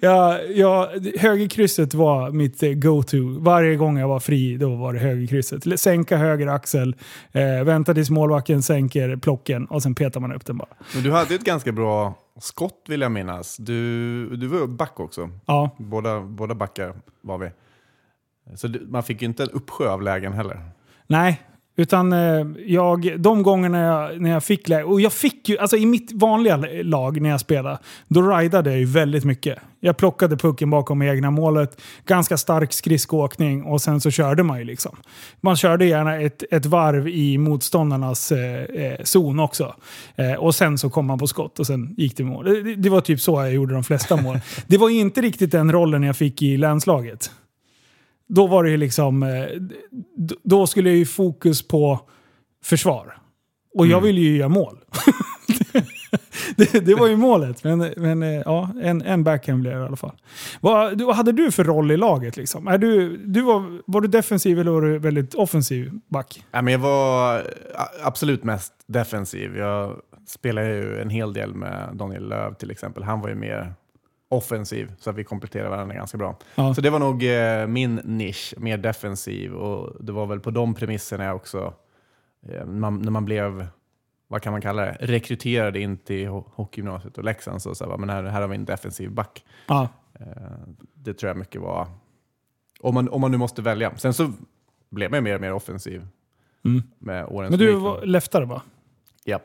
ja, ja, högerkrysset var mitt eh, go-to. Varje gång jag var fri, då var det högerkrysset. Sänka höger axel, eh, vänta tills målvakten sänker plocken och sen petar man upp den bara. Men du hade ett ganska bra skott vill jag minnas. Du, du var back också. Ja, Båda, båda backar var vi. Så det, man fick ju inte en uppsjö av lägen heller. Nej, utan eh, jag, de gångerna jag, när jag fick läge, och jag fick ju, alltså i mitt vanliga lag när jag spelade, då ridade jag ju väldigt mycket. Jag plockade pucken bakom egna målet, ganska stark skridskoåkning och sen så körde man ju liksom. Man körde gärna ett, ett varv i motståndarnas eh, eh, zon också. Eh, och sen så kom man på skott och sen gick det mål. Det, det var typ så jag gjorde de flesta mål. Det var inte riktigt den rollen jag fick i länslaget då var det ju liksom... eh, Då skulle jag ju fokus på försvar. Och jag ville ju göra mål. det, det var ju målet. Men, men eh, ja, en, en backhand blev det i alla fall. Vad, du- vad hade du för roll i laget? Liksom? Är du, du var, var du defensiv eller var du väldigt offensiv back? Ja, men jag var absolut mest defensiv. Jag spelade ju en hel del med Daniel Löv till exempel. Han var ju mer offensiv, så att vi kompletterade varandra ganska bra. Ja. Så det var nog eh, min nisch, mer defensiv. Och det var väl på de premisserna jag också, eh, man, när man blev, vad kan man kalla det, rekryterad in till ho- hockeygymnasiet och Leksand, så, så här, men här, här har vi en defensiv back. Ja. Eh, det tror jag mycket var, om man, om man nu måste välja. Sen så blev man mer och mer offensiv Mm. med åren Men du var leftare va? Ja.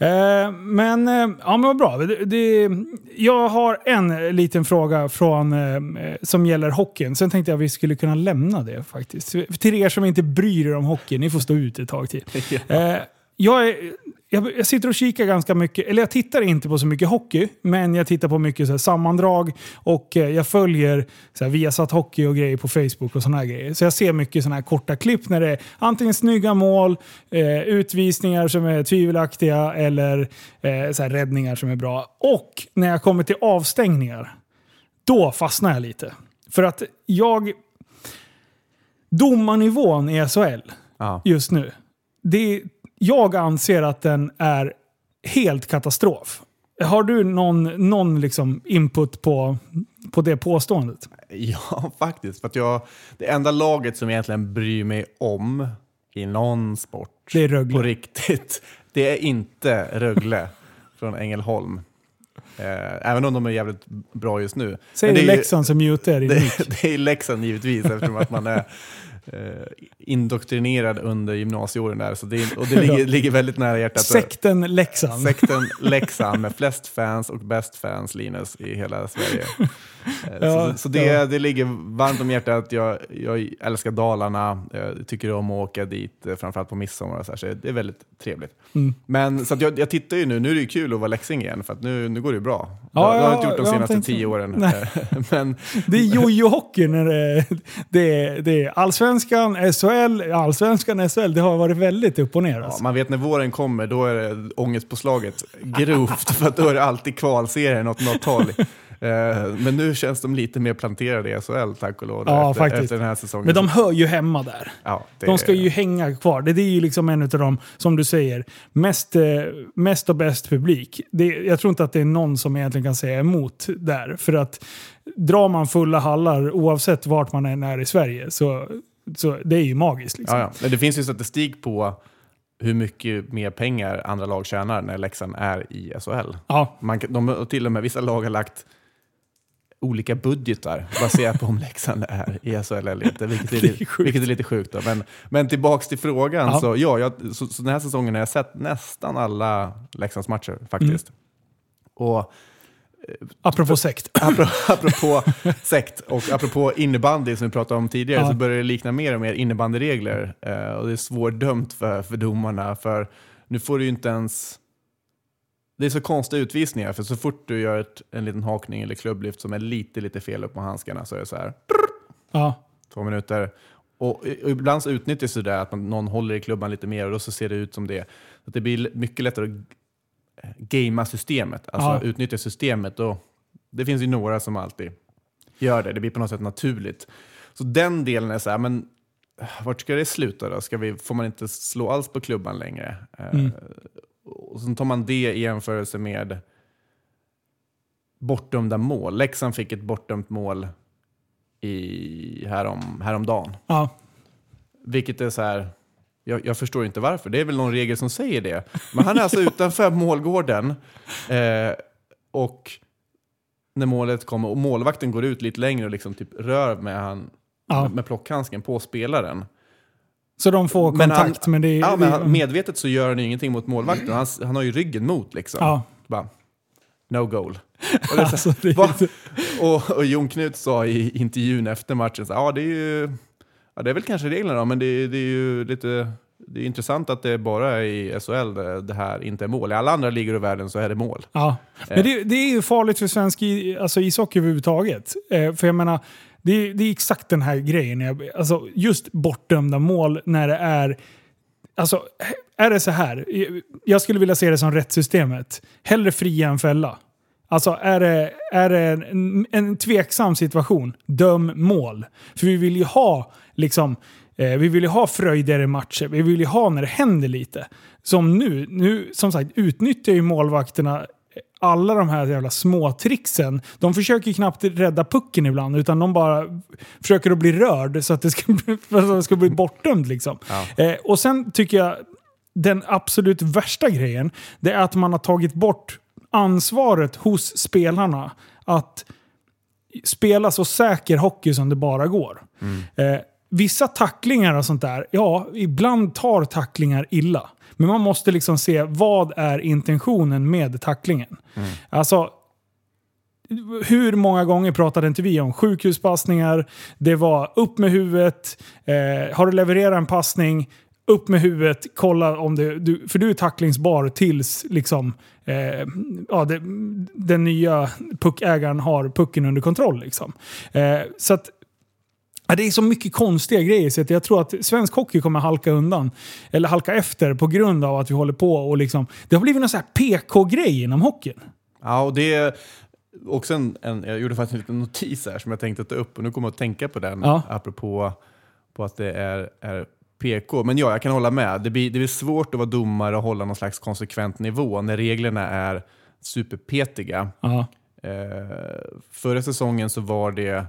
Eh, men, eh, ja, men vad bra. Det, det, jag har en liten fråga från, eh, som gäller hockeyn. Sen tänkte jag att vi skulle kunna lämna det faktiskt. Till er som inte bryr er om hockey, ni får stå ut ett tag till. Eh, jag, är, jag, jag sitter och kikar ganska mycket, eller jag tittar inte på så mycket hockey, men jag tittar på mycket så sammandrag och eh, jag följer så här, Viasat Hockey och grejer på Facebook och sådana här grejer. Så jag ser mycket sådana här korta klipp när det är antingen snygga mål, eh, utvisningar som är tvivelaktiga eller eh, så här, räddningar som är bra. Och när jag kommer till avstängningar, då fastnar jag lite. För att jag... Domarnivån i SHL Ja. just nu. Det, jag anser att den är helt katastrof. Har du någon, någon liksom input på, på det påståendet? Ja, faktiskt. För att jag, det enda laget som jag egentligen bryr mig om i någon sport Det är Rögle. på riktigt, det är inte Rögle från Ängelholm. Eh, även om de är jävligt bra just nu. Säg Men det det är ju- Leksand som mutar i Det, det är Leksand givetvis eftersom att man är indoktrinerad under gymnasieåren där, så det, och det ligger, ligger väldigt nära hjärtat. Sekten Leksand. Sekten Leksand med flest fans och bäst fans, Linus, i hela Sverige. Eh, Ja, så så det, ja. det ligger varmt om hjärtat. Jag, jag älskar Dalarna, jag tycker om att åka dit, eh, framförallt på midsommar. Och så, här, så det är väldigt trevligt. Mm. Men så jag, jag tittar ju nu, nu är det ju kul att vara Leksing igen, för att nu, nu går det ju bra. Ja, jag, jag har ja, inte gjort de jag senaste tio åren. Men Det är jojo-hockey när det, det, är, det är allsvenskan, SHL, allsvenskan, SHL. Det har varit väldigt upp och ner. Ja, Alltså. man vet när våren kommer, då är det ångestpåslaget grovt. för att då är det alltid kvalserier åt något håll. Eh, Men nu känns de lite mer planterade i SHL, tack och lov. Ja, efter, faktiskt. efter den här säsongen. Men de hör ju hemma där. ja, det De ska ju hänga kvar. Det, det är ju liksom en av de, som du säger, mest, eh, mest och bäst publik. Det, jag tror inte att det är någon som egentligen kan säga emot där. För att drar man fulla hallar oavsett vart man än är i Sverige så, så det är ju magiskt. Liksom. Ja, ja. Men det finns ju statistik på hur mycket mer pengar andra lag tjänar när Leksand är i SHL. Ja. Man, de, till och med vissa lag har lagt olika budgetar baserat på om Leksand är i SHL eller inte, vilket är, är lite- sjukt. vilket är lite sjukt. Då. Men, men tillbaks till frågan, Ja. så, ja, jag, så, så den här säsongen har jag sett nästan alla Leksands matcher faktiskt. Mm. Och Apropå sekt. apropå, sekt och apropå innebandy som vi pratade om tidigare Ja. så börjar det likna mer och mer innebandyregler. Eh, och det är svårdömt för, för domarna. För nu får du ju inte ens... Det är så konstiga utvisningar, för så fort du gör ett, en liten hakning eller klubblyft som är lite, lite fel upp på handskarna så är det så här, Ja. två minuter. Och, och ibland så utnyttjas det där att man, någon håller i klubban lite mer och då så ser det ut som det. Så att det blir mycket lättare att gamea systemet, alltså Ja. utnyttja systemet. Och det finns ju några som alltid gör det, det blir på något sätt naturligt. Så den delen är så här, men eh, vart ska det sluta då? Ska vi, får man inte slå alls på klubban längre? Eh, Mm. Och sen tar man det i jämförelse med bortdömda mål. Leksand fick ett bortdömt mål i, härom, häromdagen. Ja. Vilket är så här, jag, jag förstår inte varför. Det är väl någon regel som säger det. Men han är alltså utanför målgården. Eh, och när målet kommer och målvakten går ut lite längre och liksom typ rör med, han, Ja. med, med plockhandsken på spelaren. Så de får Men han- kontakt, men det är... Ja, men han, medvetet så gör han ju ingenting mot målvakten. Han, han har ju ryggen mot liksom. ja. Bara, no goal. Och, så, Alltså, och, och Jon Knut sa i intervjun efter matchen, ja det är ju, ja, det är väl kanske reglerna då, men det, det är ju lite det är intressant att det bara är i SHL det, här inte är mål. I alla andra ligor i världen så är det mål. Ja. Men det, det är ju farligt för svensk alltså ishockey överhuvudtaget. Eh, för jag menar, det är, det är exakt den här grejen. Alltså, just bortdömda mål när det är... Alltså, är det så här? Jag skulle vilja se det som rättssystemet. Hellre fria än fälla. Alltså är det, är det en, en tveksam situation, döm mål. För vi vill ju ha liksom, eh, vi vill ju ha fröjder i matcher. Vi vill ju ha när det händer lite. Som nu, nu som sagt utnyttjar ju målvakterna alla de här jävla små tricksen. De försöker ju knappt rädda pucken ibland, utan de bara försöker att bli rörd så att det ska bli, det ska bli bortdömd. Liksom. Eh, och sen tycker jag den absolut värsta grejen, det är att man har tagit bort ansvaret hos spelarna att spela så säker hockey som det bara går. Eh, vissa tacklingar och sånt där, ja, ibland tar tacklingar illa. Men man måste liksom se vad är intentionen med tacklingen. Alltså, hur många gånger pratade inte vi om sjukhuspassningar? Det var upp med huvudet. Eh, har du levererat en passning, upp med huvudet, kolla om det... Du, för du är tacklingsbar tills liksom, eh, ja, det, den nya puckägaren har pucken under kontroll. Liksom. Eh, så att det är så mycket konstiga grejer så jag tror att svensk hockey kommer halka undan. Eller halka efter på grund av att vi håller på och liksom... Det har blivit någon sån här PK-grej inom hockeyn. Ja, och det är också en, en, jag gjorde faktiskt en liten notis här som jag tänkte ta upp och nu kommer jag att tänka på den Ja. apropå på att det är, är PK. Men ja, jag kan hålla med. Det blir, det blir svårt att vara domare och hålla någon slags konsekvent nivå när reglerna är superpetiga. Eh, förra säsongen så var det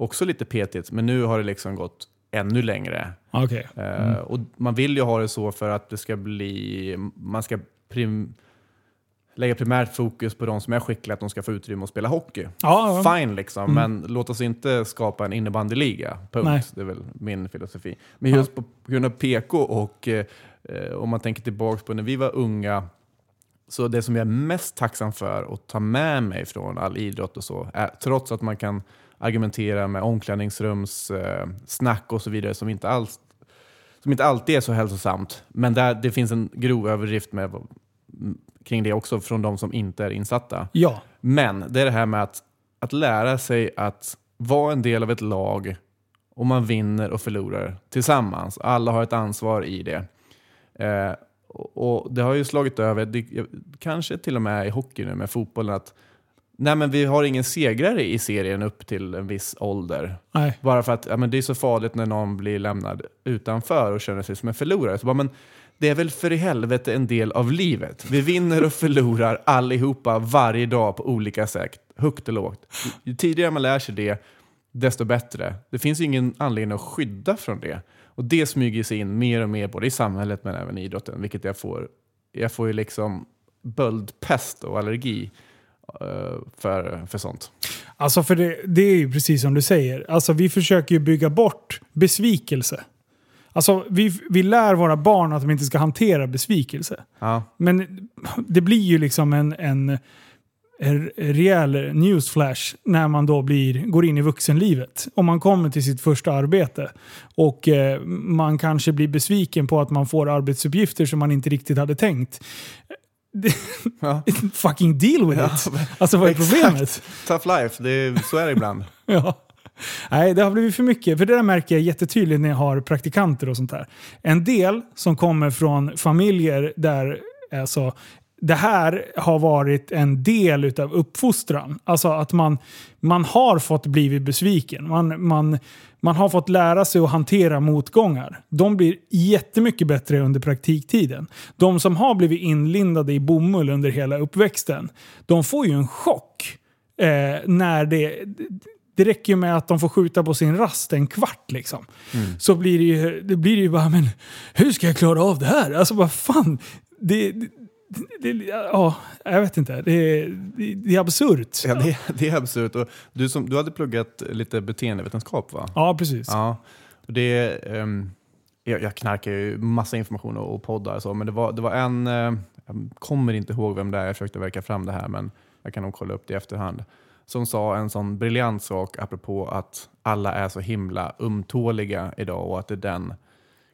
också lite petigt, men nu har det liksom gått ännu längre. Okej. Eh, och man vill ju ha det så för att det ska bli, man ska prim, lägga primärt fokus på de som är skickliga, att de ska få utrymme att spela hockey. Ja, ja. Fine liksom, men låt oss inte skapa en innebandyliga. Punkt. Nej. Det är väl min filosofi. Men just på grund av PK och eh, om man tänker tillbaka på när vi var unga, så det som jag är mest tacksam för att ta med mig från all idrott och så, är, trots att man kan argumentera med omklädningsrums eh, snack och så vidare som inte alls som inte alltid är så hälsosamt, men där det finns en grov överdrift med, kring det också från de som inte är insatta. ja. Men det är det här med att, att lära sig att vara en del av ett lag och man vinner och förlorar tillsammans. Alla har ett ansvar i det. Eh, och, Det har ju slagit över, det, kanske till och med i hockey nu med fotbollen, att nej men vi har ingen segrare i serien upp till en viss ålder. Nej. Bara för att ja, men det är så farligt när någon blir lämnad utanför och känner sig som en förlorare. Så bara, men det är väl för i helvete en del av livet. Vi vinner och förlorar allihopa varje dag på olika sätt, högt och lågt. Ju tidigare man lär sig det, desto bättre. Det finns ju ingen anledning att skydda från det. Och det smyger sig in mer och mer både i samhället men även i idrotten, vilket jag får, jag får ju liksom böldpest och allergi för, för sånt. Alltså för det, det är ju precis som du säger. Alltså vi försöker ju bygga bort besvikelse. Alltså vi, vi lär våra barn att de inte ska hantera besvikelse. Ja. Men det blir ju liksom en, en, en rejäl newsflash när man då blir, går in i vuxenlivet. Om man kommer till sitt första arbete och eh, man kanske blir besviken på att man får arbetsuppgifter som man inte riktigt hade tänkt. Ja. Fucking deal with Ja, it! Alltså vad är exakt. problemet? Tough life, det är, så är det ibland. Ja. Nej, det har blivit för mycket. För det där märker jag jättetydligt när jag har praktikanter och sånt där. En del som kommer från familjer där alltså, det här har varit en del utav uppfostran. Alltså att man, man har fått blivit besviken. Man, man, man har fått lära sig att hantera motgångar. De blir jättemycket bättre under praktiktiden. De som har blivit inlindade i bomull under hela uppväxten, de får ju en chock eh, när det... Det räcker ju med att de får skjuta på sin rast en kvart liksom. Så blir det, ju, det blir ju bara, men hur ska jag klara av det här? Alltså vad fan. Det, det, ja, jag vet inte. Det, det, det är absurt. Ja, det, det är absurt. Och du, som, du hade pluggat lite beteendevetenskap va? Ja, precis. Ja. Och det, ehm, jag, jag knarkar ju massa information och, och poddar och så, men det var, det var en, eh, jag kommer inte ihåg vem det är, jag försökte verka fram det här, men jag kan nog kolla upp det i efterhand, som sa en sån briljant sak apropå att alla är så himla ömtåliga idag och att det är den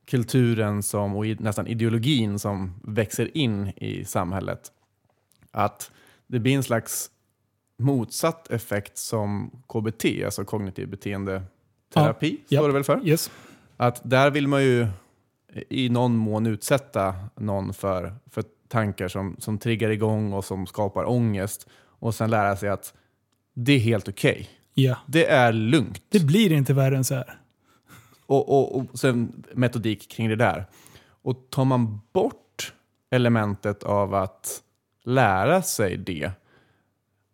kulturen som, och nästan ideologin som växer in i samhället. Att det blir en slags motsatt effekt som KBT, alltså kognitiv beteendeterapi, Ja. står det väl för? Yes. Att där vill man ju i någon mån utsätta någon för, för tankar som, som triggar igång och som skapar ångest och sen lära sig att det är helt okej. Ja. Det är lugnt. Det blir inte värre än så här. Och, och, och sen metodik kring det där. Och tar man bort elementet av att lära sig det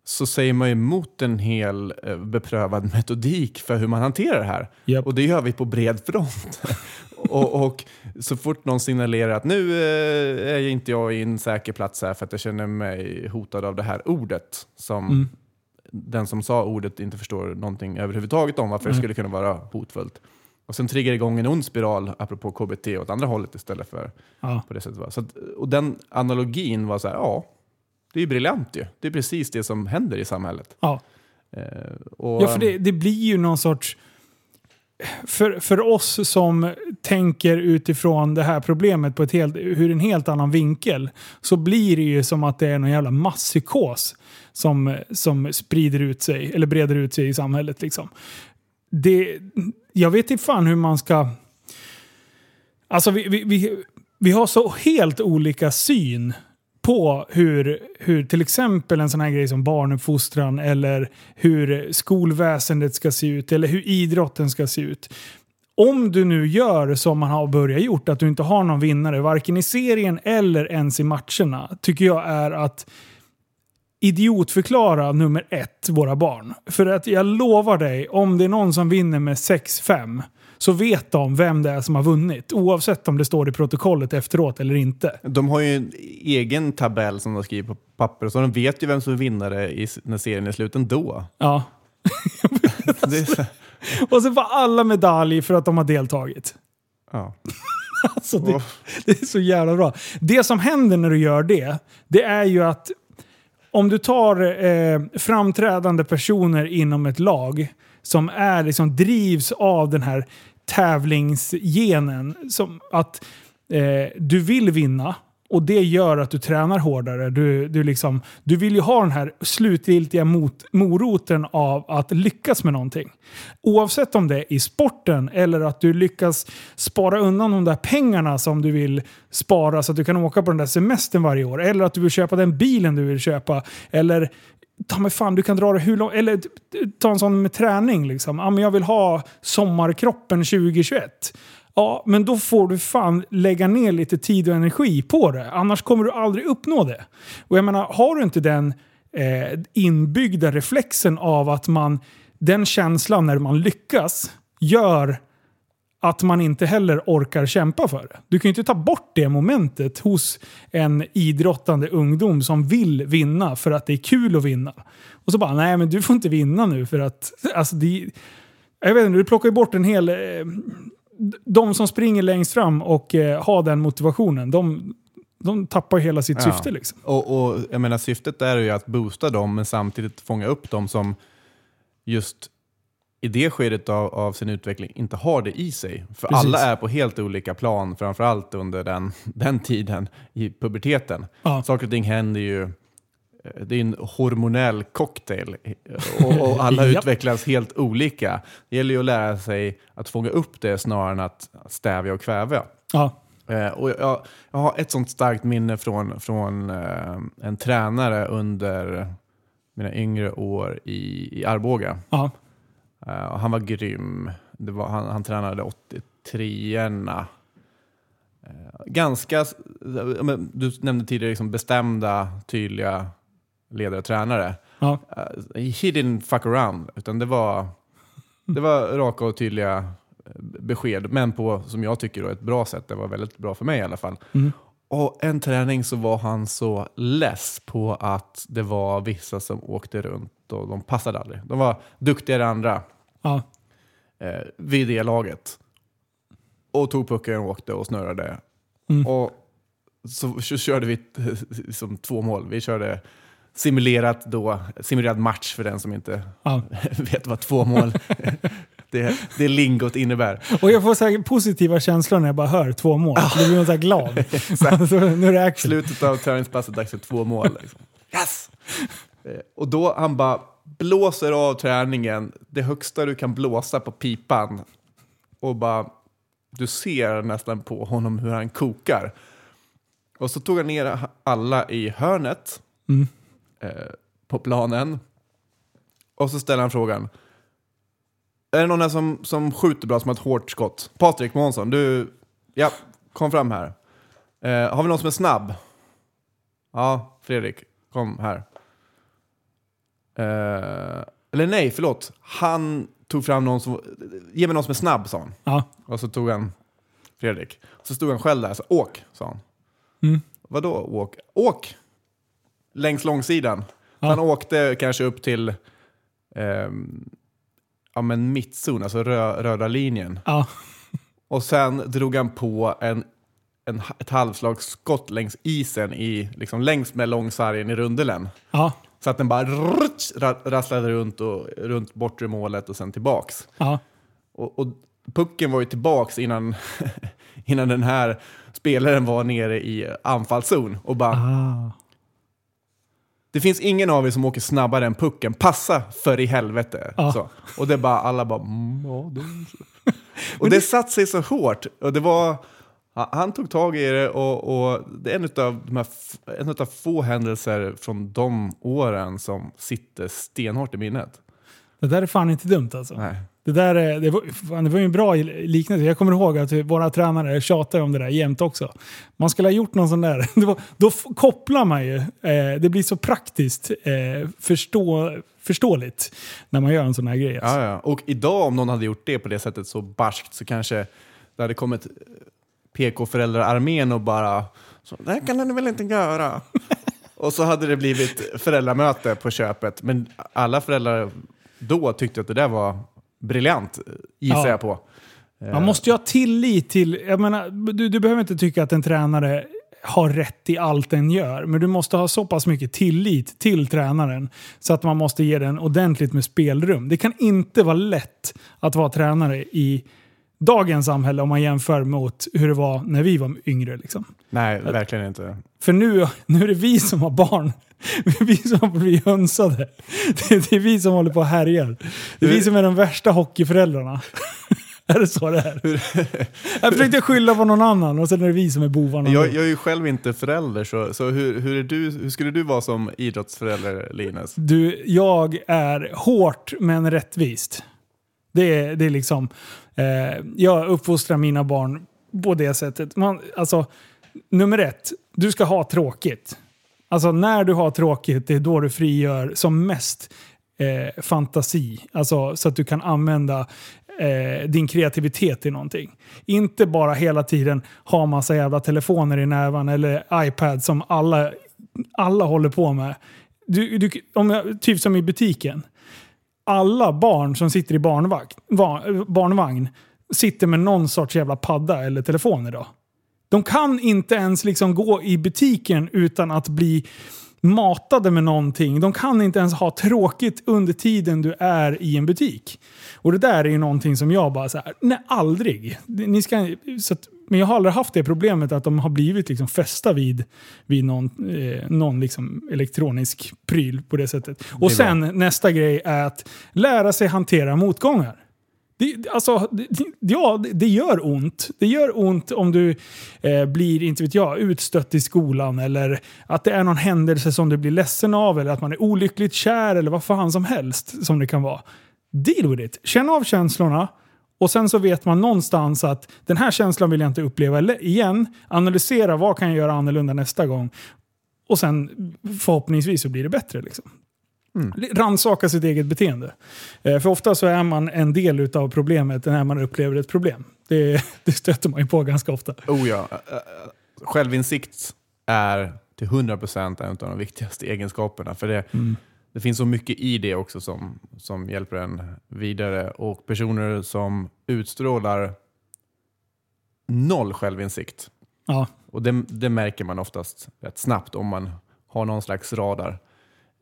så säger man emot en hel eh, beprövad metodik för hur man hanterar det här. Japp. Och det gör vi på bred front. och, och så fort någon signalerar att nu eh, är inte jag i en säker plats här för att jag känner mig hotad av det här ordet som Mm. den som sa ordet inte förstår någonting överhuvudtaget om varför det Nej. skulle kunna vara hotfullt. Och sen triggar det igång en ond spiral, apropå KBT, åt andra hållet istället för Ja. på det sättet. va. Så att, och den analogin var så här, ja, det är ju briljant ju. Det är precis det som händer i samhället. Ja. Eh, och, Ja, för det, det blir ju någon sorts... För, för oss som tänker utifrån det här problemet på ett helt, ur en helt annan vinkel så blir det ju som att det är någon jävla masspsykos som, som sprider ut sig, eller breder ut sig i samhället. Liksom. Det, jag vet inte fan hur man ska... Alltså vi, vi, vi, vi har så helt olika syn på hur, hur till exempel en sån här grej som barnuppfostran eller hur skolväsendet ska se ut eller hur idrotten ska se ut. Om du nu gör som man har börjat gjort, att du inte har någon vinnare, varken i serien eller ens i matcherna, tycker jag är att idiotförklara nummer ett, våra barn. För att jag lovar dig, om det är någon som vinner med 6-5 så vet de vem det är som har vunnit. Oavsett om det står i protokollet efteråt eller inte. De har ju en egen tabell som de skriver på papper, så de vet ju vem som är vinnare i, när serien är slut ändå. Ja. Det är så, Och så får alla medalj för att de har deltagit. ja. Alltså det, det är så jävla bra. Det som händer när du gör det, det är ju att om du tar eh, framträdande personer inom ett lag som är, liksom, drivs av den här tävlingsgenen, som att eh, du vill vinna och det gör att du tränar hårdare. Du, du, liksom, du vill ju ha den här slutgiltiga mot, moroten av att lyckas med någonting. Oavsett om det är i sporten eller att du lyckas spara undan de där pengarna som du vill spara så att du kan åka på den där semestern varje år. Eller att du vill köpa den bilen du vill köpa. Eller ta mig fan, du kan dra det hur långt... Eller ta en sån med träning liksom. Ja, men jag vill ha sommarkroppen 2021. Ja, men då får du fan lägga ner lite tid och energi på det. Annars kommer du aldrig uppnå det. Och jag menar, har du inte den eh, inbyggda reflexen av att man... Den känslan när man lyckas gör att man inte heller orkar kämpa för det. Du kan ju inte ta bort det momentet hos en idrottande ungdom som vill vinna för att det är kul att vinna. Och så bara, nej men du får inte vinna nu för att... Alltså det, jag vet inte, du plockar ju bort en hel... Eh, de som springer längst fram och eh, har den motivationen, de, de tappar hela sitt Ja. syfte. Liksom. Och, och jag menar, syftet är ju att boosta dem, men samtidigt fånga upp dem som just i det skedet av, av sin utveckling inte har det i sig. För Precis. alla är på helt olika plan, framförallt under den, den tiden i puberteten. Ja. Saker och ting händer ju, det är en hormonell cocktail och, och alla utvecklas helt olika. Det gäller ju att lära sig att fånga upp det snarare än att stävja och kväva. Ja. Eh, och jag, jag har ett sånt starkt minne från, från eh, en tränare under mina yngre år i, i Arboga. Ja. Eh, och han var grym. Var, han, han tränade 83orna. Eh, ganska, du nämnde tidigare liksom bestämda, tydliga ledare och tränare. Ja. Uh, he didn't fuck around, utan det var, det var raka och tydliga eh, besked, men på, som jag tycker, då, ett bra sätt. Det var väldigt bra för mig i alla fall. Mm. Och en träning så var han så less på att det var vissa som åkte runt och de passade aldrig. De var duktigare än andra Ja. eh, vid det laget. Och tog pucken och åkte och snurrade. Mm. Och så, så körde vi eh, som två mål. Vi körde simulerat då, simulerad match för den som inte Ja. vet vad två mål det, det lingot innebär. Och jag får så positiva känslor när jag bara hör två mål. Då blir man så här glad. så nu är det action. Slutet av träningspasset dags för två mål. Liksom. Yes! Eh, Och då han bara blåser av träningen, det högsta du kan blåsa på pipan. Och bara, du ser nästan på honom hur han kokar. Och så tog han ner alla i hörnet Mm. Eh, på planen. Och så ställer han frågan. Är det någon här som, som skjuter bra, som har ett hårt skott? Patrik Månsson, du, ja, kom fram här. Eh, har vi någon som är snabb? Ja, Fredrik, kom här. Eh, eller nej, förlåt. Han tog fram någon som... Ge mig någon som är snabb, sa han. Ja. Och så tog han Fredrik. Så stod han själv där, så åk, sa han. Mm. Vadå åk? Åk! Längs långsidan. Ja. Han åkte kanske upp till ehm, ja, men mittzon, alltså rö röda linjen. Ja. Och sen drog han på en, en, ett halvslagsskott längs isen, i, liksom längs med långsargen i rundelen. Ja. Så att den bara rutsch, ra- rasslade runt, och, runt bortre målet och sen tillbaks. Ja. Och, och pucken var ju tillbaks innan, innan den här spelaren var nere i anfallszon. Och bara, Ah. Det finns ingen av er som åker snabbare än pucken. Passa för i helvete. Ja. Så. Och det bara, alla bara, mm, ja. Och det satt sig så hårt. Och det var, han tog tag i det och, och det är en av de här, en av få händelser från de åren som sitter stenhårt i minnet. Det där är fan inte dumt alltså. Nej. Det, där, är- det, var, fan, det var ju en bra liknelse. Jag kommer ihåg att våra tränare tjatar om det där jämt också. Man skulle ha gjort någon sån där. Det var, då f- kopplar man ju. Eh, det blir så praktiskt eh, förstå, förståeligt när man gör en sån här grej. Alltså. Ja, ja. Och idag om någon hade gjort det på det sättet så barskt så kanske det hade kommit PK-föräldrarmén och bara så, det här kan du väl inte göra? och så hade det blivit föräldramöte på köpet. Men alla föräldrar då tyckte att det där var briljant, gissar Ja. jag på. Man måste ju ha tillit till... Jag menar, du, du behöver inte tycka att en tränare har rätt i allt den gör. Men du måste ha så pass mycket tillit till tränaren så att man måste ge den ordentligt med spelrum. Det kan inte vara lätt att vara tränare i dagens samhälle om man jämför mot hur det var när vi var yngre. Liksom. Nej, verkligen inte. För nu, nu är det vi som har barn. Vi som blivit hönsade. Det är, det är vi som håller på och härjar. Det är vi som är de värsta hockeyföräldrarna. är det så det är? Jag försökte skylla på någon annan och sen är det vi som är bovarna. Jag, jag är ju själv inte förälder, så, så hur, hur, är du, hur skulle du vara som idrottsförälder, Linus? Du, jag är hårt men rättvist. Det är, det är liksom... Eh, jag uppfostrar mina barn på det sättet. Man, alltså, nummer ett, du ska ha tråkigt. Alltså när du har tråkigt, det är då du frigör som mest eh, fantasi. Alltså så att du kan använda eh, din kreativitet till någonting. Inte bara hela tiden ha massa jävla telefoner i näven eller iPad som alla, alla håller på med. Du, du, om jag, typ som i butiken. Alla barn som sitter i barnvakt, barnvagn sitter med någon sorts jävla padda eller telefon idag. De kan inte ens liksom gå i butiken utan att bli matade med någonting. De kan inte ens ha tråkigt under tiden du är i en butik. Och det där är ju någonting som jag bara så här, nej aldrig. Ni ska, så att, men jag har aldrig haft det problemet att de har blivit liksom fästa vid, vid någon, eh, någon liksom elektronisk pryl på det sättet. Och sen nästa grej är att lära sig hantera motgångar. Det, alltså, det, ja, det, det gör ont. Det gör ont om du eh, blir, inte vet jag, utstött i skolan eller att det är någon händelse som du blir ledsen av eller att man är olyckligt kär eller vad fan som helst som det kan vara. Deal with it. Känn av känslorna och sen så vet man någonstans att den här känslan vill jag inte uppleva igen. Analysera vad kan jag göra annorlunda nästa gång. Och sen förhoppningsvis så blir det bättre. Liksom. Rannsaka sitt eget beteende. Eh, för ofta så är man en del av problemet när man upplever ett problem. Det, det stöter man ju på ganska ofta. Oh ja. Självinsikt är till 100% en av de viktigaste egenskaperna. För det, det finns så mycket i det också som, som hjälper en vidare. Och personer som utstrålar noll självinsikt, Ja. och det, det märker man oftast rätt snabbt om man har någon slags radar.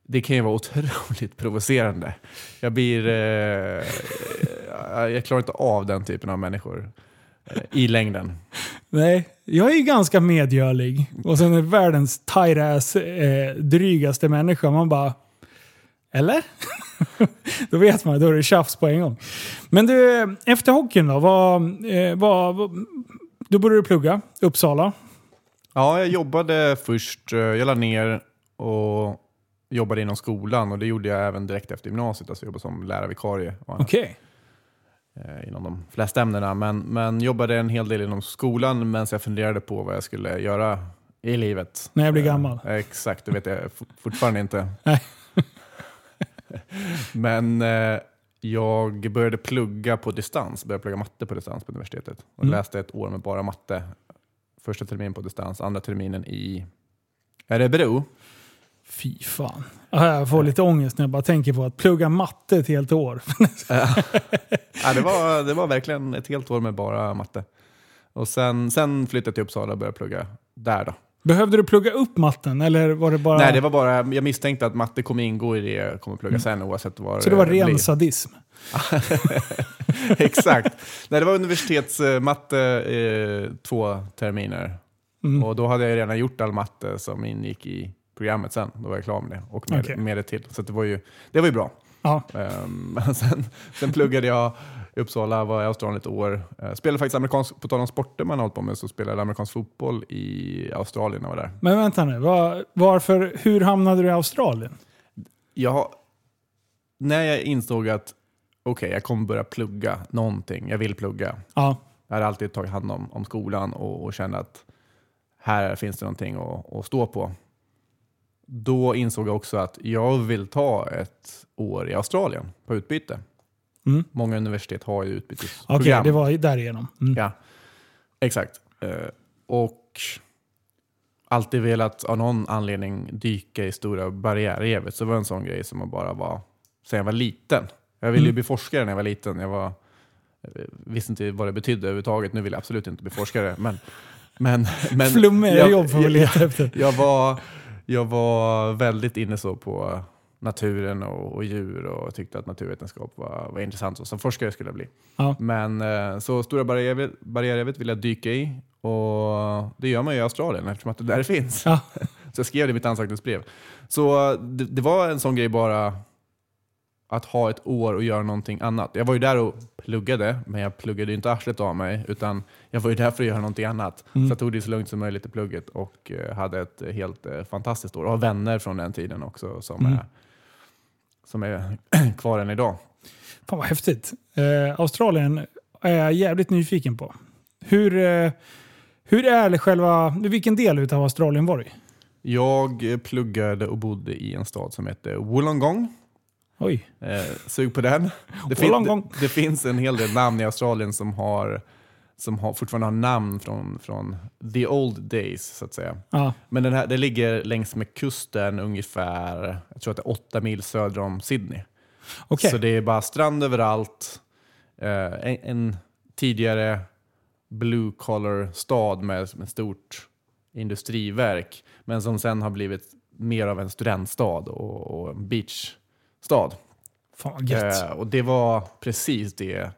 Det kan ju vara otroligt provocerande. Jag blir... Eh, jag klarar inte av den typen av människor eh, i längden. Nej, jag är ju ganska medgörlig. Och sen är världens tight ass, eh, drygaste människa. Man bara... Eller? då vet man, då är det tjafs på en gång. Men du, efter hockeyn då? Vad, eh, vad, vad, då började du plugga, Uppsala. Ja, jag jobbade först. eh, Jag la ner och jobbade inom skolan och det gjorde jag även direkt efter gymnasiet. Alltså jag jobbade som lärarvikarie Okej. eh, inom de flesta ämnena. Men, men jobbade en hel del inom skolan medan jag funderade på vad jag skulle göra i livet. När jag blir Eh, gammal. Exakt, det vet jag fort- fortfarande inte. Nej. Men eh, jag började plugga på distans, började plugga matte på distans på universitetet. Och Mm. läste ett år med bara matte. Första terminen på distans, andra terminen i Örebro. Fy fan. Ja, Jag får lite ångest när jag bara tänker på att plugga matte ett helt år. Ja, det, var, det var verkligen ett helt år med bara matte. Och sen, sen flyttade jag till Uppsala och började plugga där. Då. Behövde du plugga upp matten eller var det bara... Nej, det var bara, jag misstänkte att matte kommer ingå i det jag kommer plugga sen oavsett vad Så det var ren blir. sadism? Exakt. Nej, det var universitetsmatte eh, två terminer. Mm. Och då hade jag redan gjort all matte som ingick i programmet sen. Då var jag klar med det och med, Okej. med det till. Så det var ju, det var ju bra. Ja. Men sen, sen pluggade jag Uppsala, var i Australien ett år. Eh, Spelade faktiskt amerikansk, på tal om sporter man har hållit på med, så spelade jag amerikansk fotboll i Australien när jag var där. Men vänta nu, var, varför, hur hamnade du i Australien? Jag, när jag insåg att okej, jag kommer börja plugga någonting, jag vill plugga. Ja. Jag hade alltid tagit hand om, om skolan och, och kände att här finns det någonting att, att stå på. Då insåg jag också att jag vill ta ett år i Australien på utbyte. Mm. Många universitet har ju Okej, utbytesprogram. det var därigenom. Mm. Ja, exakt. Eh, och alltid velat av någon anledning dyka i stora barriärrevet. Så det var en sån grej som man bara var sen jag var liten. Jag ville ju Mm. bli forskare när jag var liten. Jag var, eh, visste inte vad det betydde överhuvudtaget. Nu vill jag absolut inte bli forskare. Men, men, men Flummiga jag- jobb får vi jag- leta efter. jag var, jag var väldigt inne så på naturen och, och djur och tyckte att naturvetenskap var, var intressant. Och som forskare skulle jag bli. Ja. Men eh, så Stora barriärrevet barriärrevet vill jag dyka i och det gör man ju i Australien eftersom att det där finns. Ja. Så jag skrev det i mitt ansökningsbrev. Så det, det var en sån grej bara att ha ett år och göra någonting annat. Jag var ju där och pluggade, men jag pluggade inte arslet av mig, utan jag var ju där för att göra någonting annat. Mm. Så jag tog det så lugnt som möjligt i plugget och eh, hade ett helt eh, fantastiskt år. Och har vänner från den tiden också som, Mm. är, som är kvar än idag. Fan vad häftigt. Eh, Australien är jag jävligt nyfiken på. Hur, eh, hur är det själva... Vilken del av Australien var det i? Jag pluggade och bodde i en stad som heter Wollongong. Oj. Eh, sug på den. Det, fin- det, det finns en hel del namn i Australien som, har, som har, fortfarande har namn från, från the old days, så att säga. Ja. Men den här, det ligger längs med kusten ungefär, jag tror att det är åtta mil söder om Sydney. Okej. Så det är bara strand överallt. Eh, en, en tidigare blue collar stad med, med stort industriverk. Men som sen har blivit mer av en studentstad och, och en beachstad. Fan. Eh, och det var precis det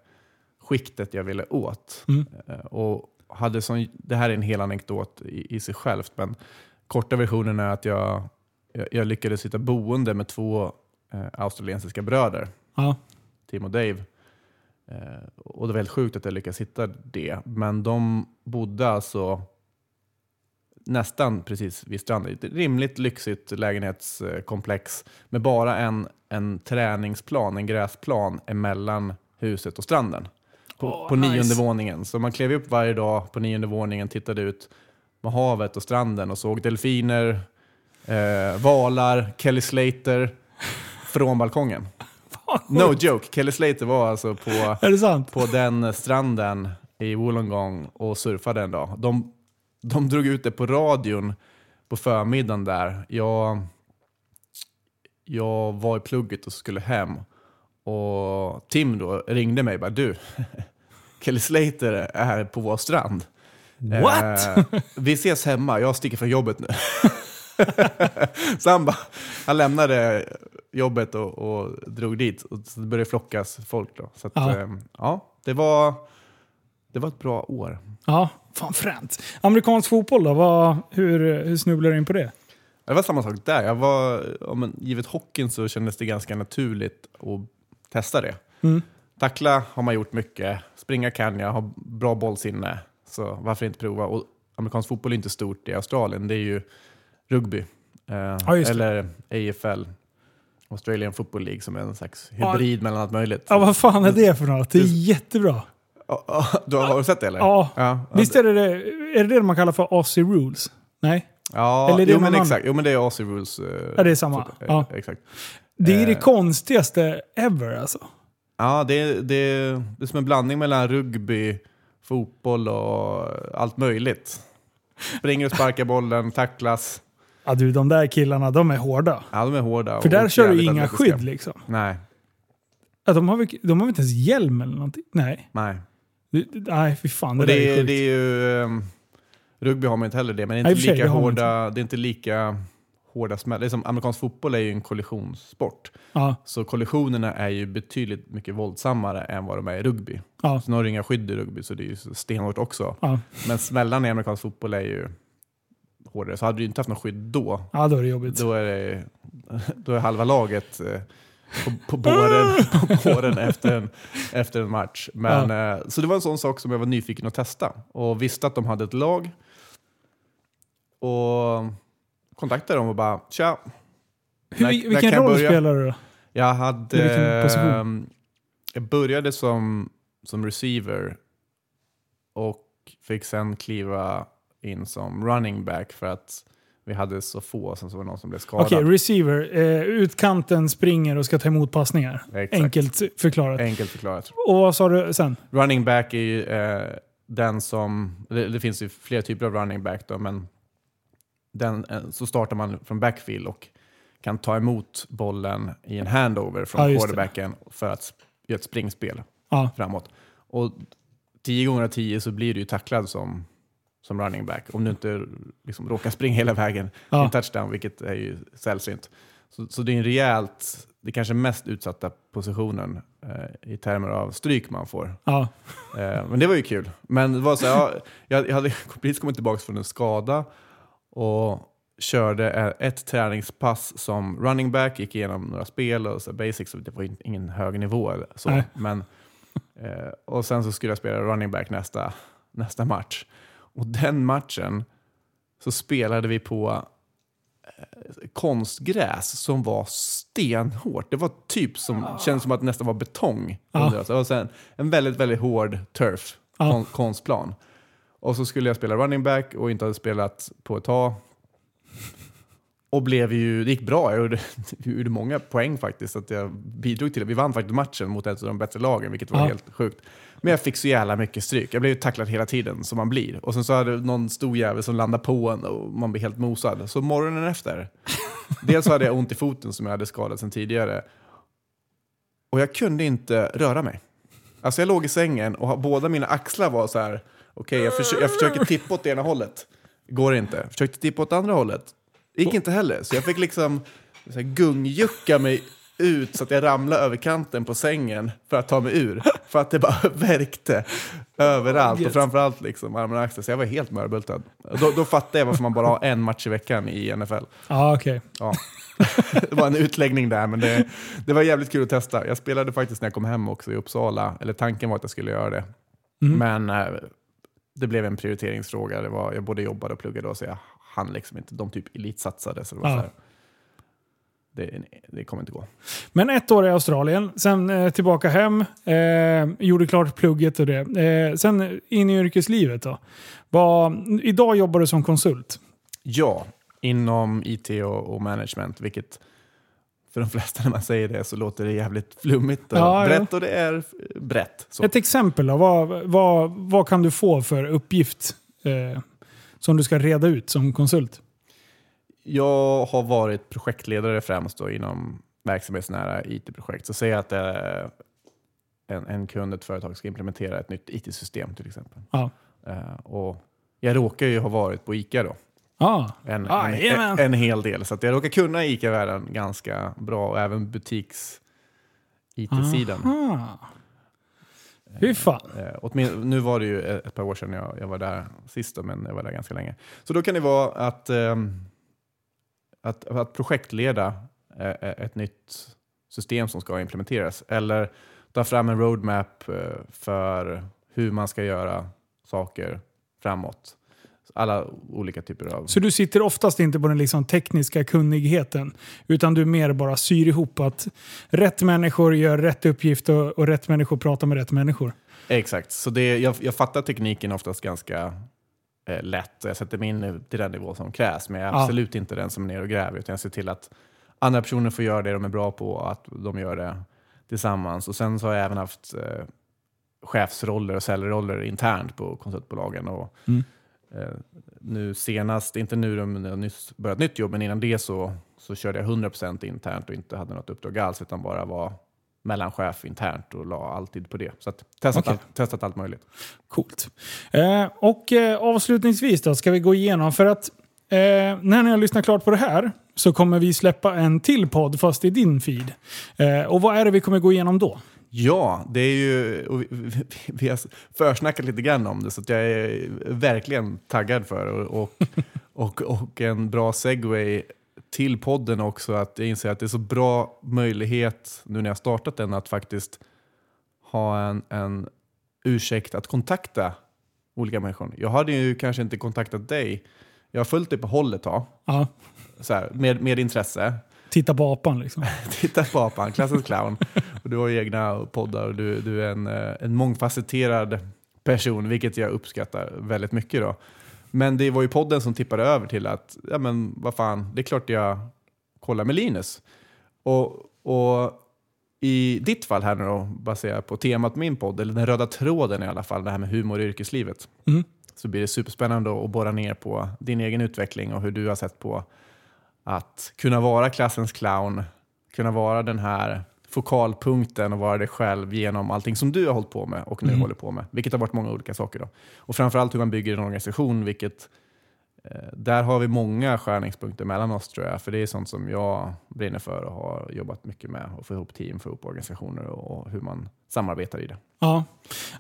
skiktet jag ville åt. Mm. Eh, och hade sån, det här är en hel anekdot i, i sig självt, men korta versionen är att jag, jag, jag lyckades hitta boende med två eh, australiensiska bröder. Ja. Tim och Dave. Eh, och det var väldigt sjukt att jag lyckades hitta det. Men de bodde alltså nästan precis vid stranden. Ett rimligt lyxigt lägenhetskomplex med bara en, en träningsplan, en gräsplan emellan huset och stranden. På, Åh, på nionde nice. våningen. Så man klev upp varje dag på nionde våningen, tittade ut på havet och stranden och såg delfiner, eh, valar, Kelly Slater från balkongen. No joke, Kelly Slater var alltså på, på den stranden i Wollongong och surfade en dag. De, de drog ut det på radion på förmiddagen där. Jag, jag var i plugget och skulle hem och Tim då ringde mig och bara du, Kelly Slater är på vår strand. What? Eh, vi ses hemma, jag sticker från jobbet nu. så han, bara, han lämnade jobbet och, och drog dit och så började det flockas folk. Då. Så att, ja. ja, det var, det var ett bra år. Ja, fan fränt. Amerikansk fotboll då? Vad, hur, hur snubblar du in på det? Det var samma sak där. Jag var, ja, men, givet hockeyn så kändes det ganska naturligt att testa det. Mm. Tackla har man gjort mycket, springa kan jag, ha bra bollsinne. Så varför inte prova? Och amerikansk fotboll är inte stort i Australien, det är ju rugby. Eh, Ja, eller AFL, Australian Football League, som är en slags hybrid mellan allt möjligt. Ja, vad fan är det för något? Det är jättebra. Du har, har du sett det eller? Ja. ja Visst är det det, är det det man kallar för Aussie Rules? Nej? Ja, Eller är det jo, men exakt. Jo, men det är Aussie Rules. eh, Ja, det är samma. fotboll. Ja. Eh, Exakt. Det är det Eh. konstigaste ever alltså. Ja, det, är- det, är- det är som en blandning mellan rugby, fotboll och allt möjligt. Springer och sparkar bollen, tacklas. Ja du, de där killarna, de är hårda. Ja, de är hårda. För där kör du inga skydd liksom. Nej, Ja, de, har väl, de har väl inte ens hjälm eller någonting? Nej. nej. Nej, fy fan. Det, det, är är, det är ju... ehm, rugby har man inte heller det, men det är Nej, inte sig, lika hårda, det är inte lika hårda smällar. Det är som amerikansk fotboll är ju en kollisionssport. Ja, Så kollisionerna är ju betydligt mycket våldsammare än vad de är i rugby. ja, Sen har du inga skydd i rugby, så det är ju stenhårt också. ja. Men smällarna i amerikansk fotboll är ju hårdare. Så hade du inte haft något skydd då, ja, då är det jobbigt. då är, det, då är halva laget eh, på, på båren, på båren efter, en, efter en match. Men, eh, så det var en sån sak som jag var nyfiken att testa och visste att de hade ett lag. Och kontaktade dem och bara tja. Hur, när- när vilken jag roll börja? spelar du då? Jag hade... Ehm, Jag började som, som receiver och fick sen kliva in som running back för att vi hade så få sen så var det någon som blev skadad. Okej, receiver. Eh, utkanten springer och ska ta emot passningar. Exakt. Enkelt förklarat. Enkelt förklarat. Och vad sa du sen? Running back är ju eh, den som, det, det finns ju flera typer av running back då, men den, eh, så startar man från backfield och kan ta emot bollen i en handover Ja, från det. quarterbacken för att göra ett springspel Ja, framåt. Och 10 gånger av 10 så blir du ju tacklad som, som running back om du inte liksom råkar springa hela vägen Ja. en touchdown, vilket är ju sällsynt. Så, så det är en rejält, det kanske mest utsatta positionen eh, i termer av stryk man får. ja. Eh, men det var ju kul. Men det var så, ja, jag, jag hade precis kommit tillbaka från en skada och körde ett träningspass som running back, gick igenom några spel och så basics, det var ingen hög nivå. Så. Nej. Men, eh, och sen så skulle jag spela running back nästa, nästa match. Och den matchen så spelade vi på eh, konstgräs som var stenhårt. Det var typ som, kändes som att det nästan var betong. Oss. Det var sen en väldigt, väldigt hård turf, kon, konstplan. Och så skulle jag spela running back och inte hade spelat på ett tag. Och blev ju, det gick bra, jag gjorde, jag gjorde många poäng faktiskt. Att jag bidrog till det. Vi vann faktiskt matchen mot ett av de bättre lagen, vilket var Ja. helt sjukt. Men jag fick så jävla mycket stryk. Jag blev tacklad hela tiden, som man blir. Och sen så hade någon stor jävel som landade på en och man blev helt mosad. Så morgonen efter, dels hade jag ont i foten som jag hade skadat sedan tidigare. Och jag kunde inte röra mig. Alltså jag låg i sängen och båda mina axlar var så här. okej jag, försö- jag försöker tippa åt ena hållet. Går inte. Försökte tippa åt andra hållet. Gick inte heller. Så jag fick liksom så här, gungjucka mig ut så att jag ramlade över kanten på sängen för att ta mig ur. För att det bara värkte överallt. Och Gött. framförallt liksom armar och axlar. Så jag var helt mörbultad. Då, då fattade jag varför man bara har en match i veckan i NFL. Ja, okej. Ja. Det var en utläggning där, men det, det var jävligt kul att testa. Jag spelade faktiskt när jag kom hem också i Uppsala, eller tanken var att jag skulle göra det. Mm. Men eh, det blev en prioriteringsfråga. Det var, jag både jobbade och pluggade då, så jag hann liksom inte. De typ elitsatsade, så det var Ja. så här, det, det kommer inte gå. Men ett år i Australien, sen eh, tillbaka hem, eh, gjorde klart plugget och det. Eh, sen in i yrkeslivet då. Vad- idag jobbar du som konsult. Ja, inom IT och, och management, vilket för de flesta när man säger det så låter det jävligt flummigt och Ja, ja. brett och det är brett. Så. Ett exempel då, vad, vad, vad kan du få för uppgift eh, som du ska reda ut som konsult? Jag har varit projektledare främst då inom verksamhetsnära IT-projekt. Så säg att är en, en kund, ett företag ska implementera ett nytt IT-system till exempel. Ja. Eh, och jag råkar ju ha varit på ICA då, Ah. en, Ah, en, en, en hel del. Så jag råkar kunna ICA-världen ganska bra och även butiks-IT-sidan. Aha. Fy fan. Eh, nu var det ju ett par år sedan jag, jag var där sist, då, men jag var där ganska länge. Så då kan det vara att, ehm, att, att projektleda eh, ett nytt system som ska implementeras. Eller ta fram en roadmap eh, för hur man ska göra saker framåt. Alla olika typer av... Så du sitter oftast inte på den liksom tekniska kunnigheten, utan du mer bara syr ihop att rätt människor gör rätt uppgift och, och rätt människor pratar med rätt människor. Exakt, så det, jag, jag fattar tekniken oftast ganska eh, lätt. Jag sätter mig in till den nivå som krävs, men jag är Ja. absolut inte den som är ner och gräver, utan jag ser till att andra personer får göra det de är bra på och att de gör det tillsammans. Och sen så har jag även haft eh, chefsroller och säljroller internt på konsultbolagen. Och, Mm. eh, nu senast, inte nu men jag har nyss börjat nytt jobb, men innan det så, så körde jag 100% internt och inte hade något uppdrag alls, utan bara var mellanchef internt och la alltid på det. Så att, testat, Okej. allt, testat allt möjligt. Coolt. Eh, och eh, avslutningsvis då ska vi gå igenom, för att eh, när ni har lyssnat klart på det här så kommer vi släppa en till podd fast i din feed. Eh, och vad är det vi kommer gå igenom då? Ja, det är ju, och vi, vi, vi har försnackat lite grann om det, så att jag är verkligen taggad för det. Och, och, och en bra segway till podden också, att jag inser att det är så bra möjlighet nu när jag startat den att faktiskt ha en, en ursäkt att kontakta olika människor. Jag hade ju kanske inte kontaktat dig. Jag har följt dig på håll ett tag Ja, så här, med, med intresse. Titta på apan liksom. Titta på apan, klassens clown. Och du har ju egna poddar och du, du är en, eh, en mångfacetterad person, vilket jag uppskattar väldigt mycket. Då. Men det var ju podden som tippade över till att, ja men vad fan, det är klart jag kollar med Linus. Och, och i ditt fall här nu då, baserat på temat min podd, eller den röda tråden i alla fall, det här med humor i yrkeslivet, Mm. så blir det superspännande att borra ner på din egen utveckling och hur du har sett på att kunna vara klassens clown, kunna vara den här fokalpunkten och vara dig själv genom allting som du har hållit på med och nu Mm. håller på med. Vilket har varit många olika saker. Då. Och framförallt hur man bygger en organisation, vilket Eh, där har vi många skärningspunkter mellan oss tror jag. För det är sånt som jag brinner för och har jobbat mycket med. Att få ihop team, få ihop organisationer och hur man samarbetar i det. Ja.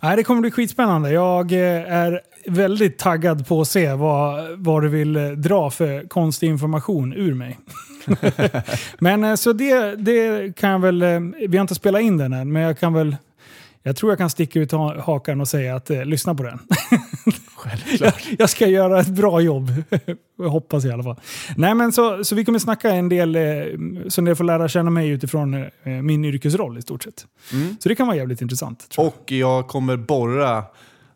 Nej, det kommer bli skitspännande. Jag eh, är väldigt taggad på att se vad, vad du vill eh, dra för konstig information ur mig. men så det, det kan jag väl... Vi har inte spelat in den än, men jag kan väl... Jag tror jag kan sticka ut hakan och säga att eh, lyssna på den. Självklart. jag ska göra ett bra jobb. jag hoppas i alla fall. Nej, men så, så vi kommer snacka en del, eh, så ni får lära känna mig utifrån eh, min yrkesroll i stort sett. Mm. Så det kan vara jävligt intressant. Jag. Och jag kommer borra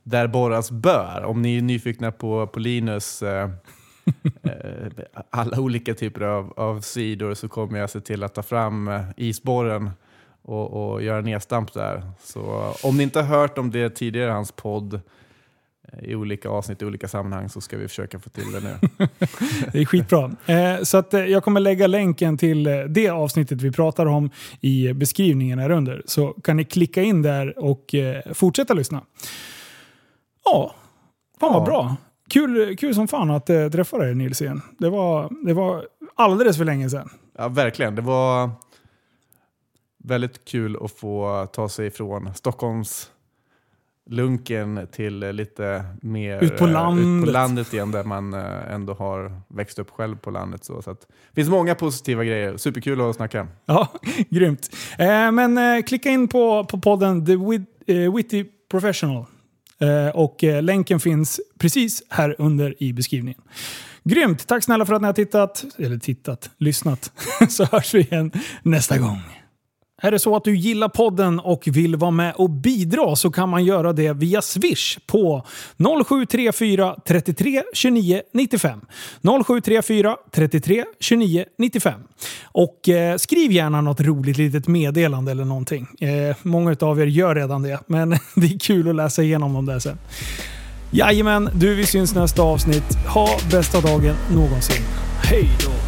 där borras bör. Om ni är nyfikna på, på Linus eh, eh, alla olika typer av, av sidor så kommer jag se till att ta fram isborren och, och göra nedstamp där. Så om ni inte har hört om det tidigare i hans podd i olika avsnitt i olika sammanhang så ska vi försöka få till det nu. Det är skitbra. Eh, så att, eh, jag kommer lägga länken till eh, det avsnittet vi pratar om i beskrivningen här under. Så kan ni klicka in där och eh, fortsätta lyssna. Ja, fan vad Ja. bra. Kul, kul som fan att träffa dig Nils igen. Det var, det var alldeles för länge sedan. Ja, verkligen. Det var väldigt kul att få ta sig från Stockholms lunken till lite mer Ut på eh, ut landet. på landet igen där man eh, ändå har växt upp själv på landet. Så, så att, det finns många positiva grejer. Superkul att snacka. Ja, grymt. Eh, men eh, klicka in på, på podden The Wit, eh, Witty Professional. Och länken finns precis här under i beskrivningen. Grymt! Tack snälla för att ni har tittat, eller tittat, lyssnat. Så hörs vi igen nästa gång. Är det så att du gillar podden och vill vara med och bidra så kan man göra det via Swish på 0734 33 29 95. 0734 33 29 95. Och eh, skriv gärna något roligt litet meddelande eller någonting. Eh, många av er gör redan det, men det är kul att läsa igenom dem där sen. Jajamän, du vi syns nästa avsnitt. Ha bästa dagen någonsin. Hej då!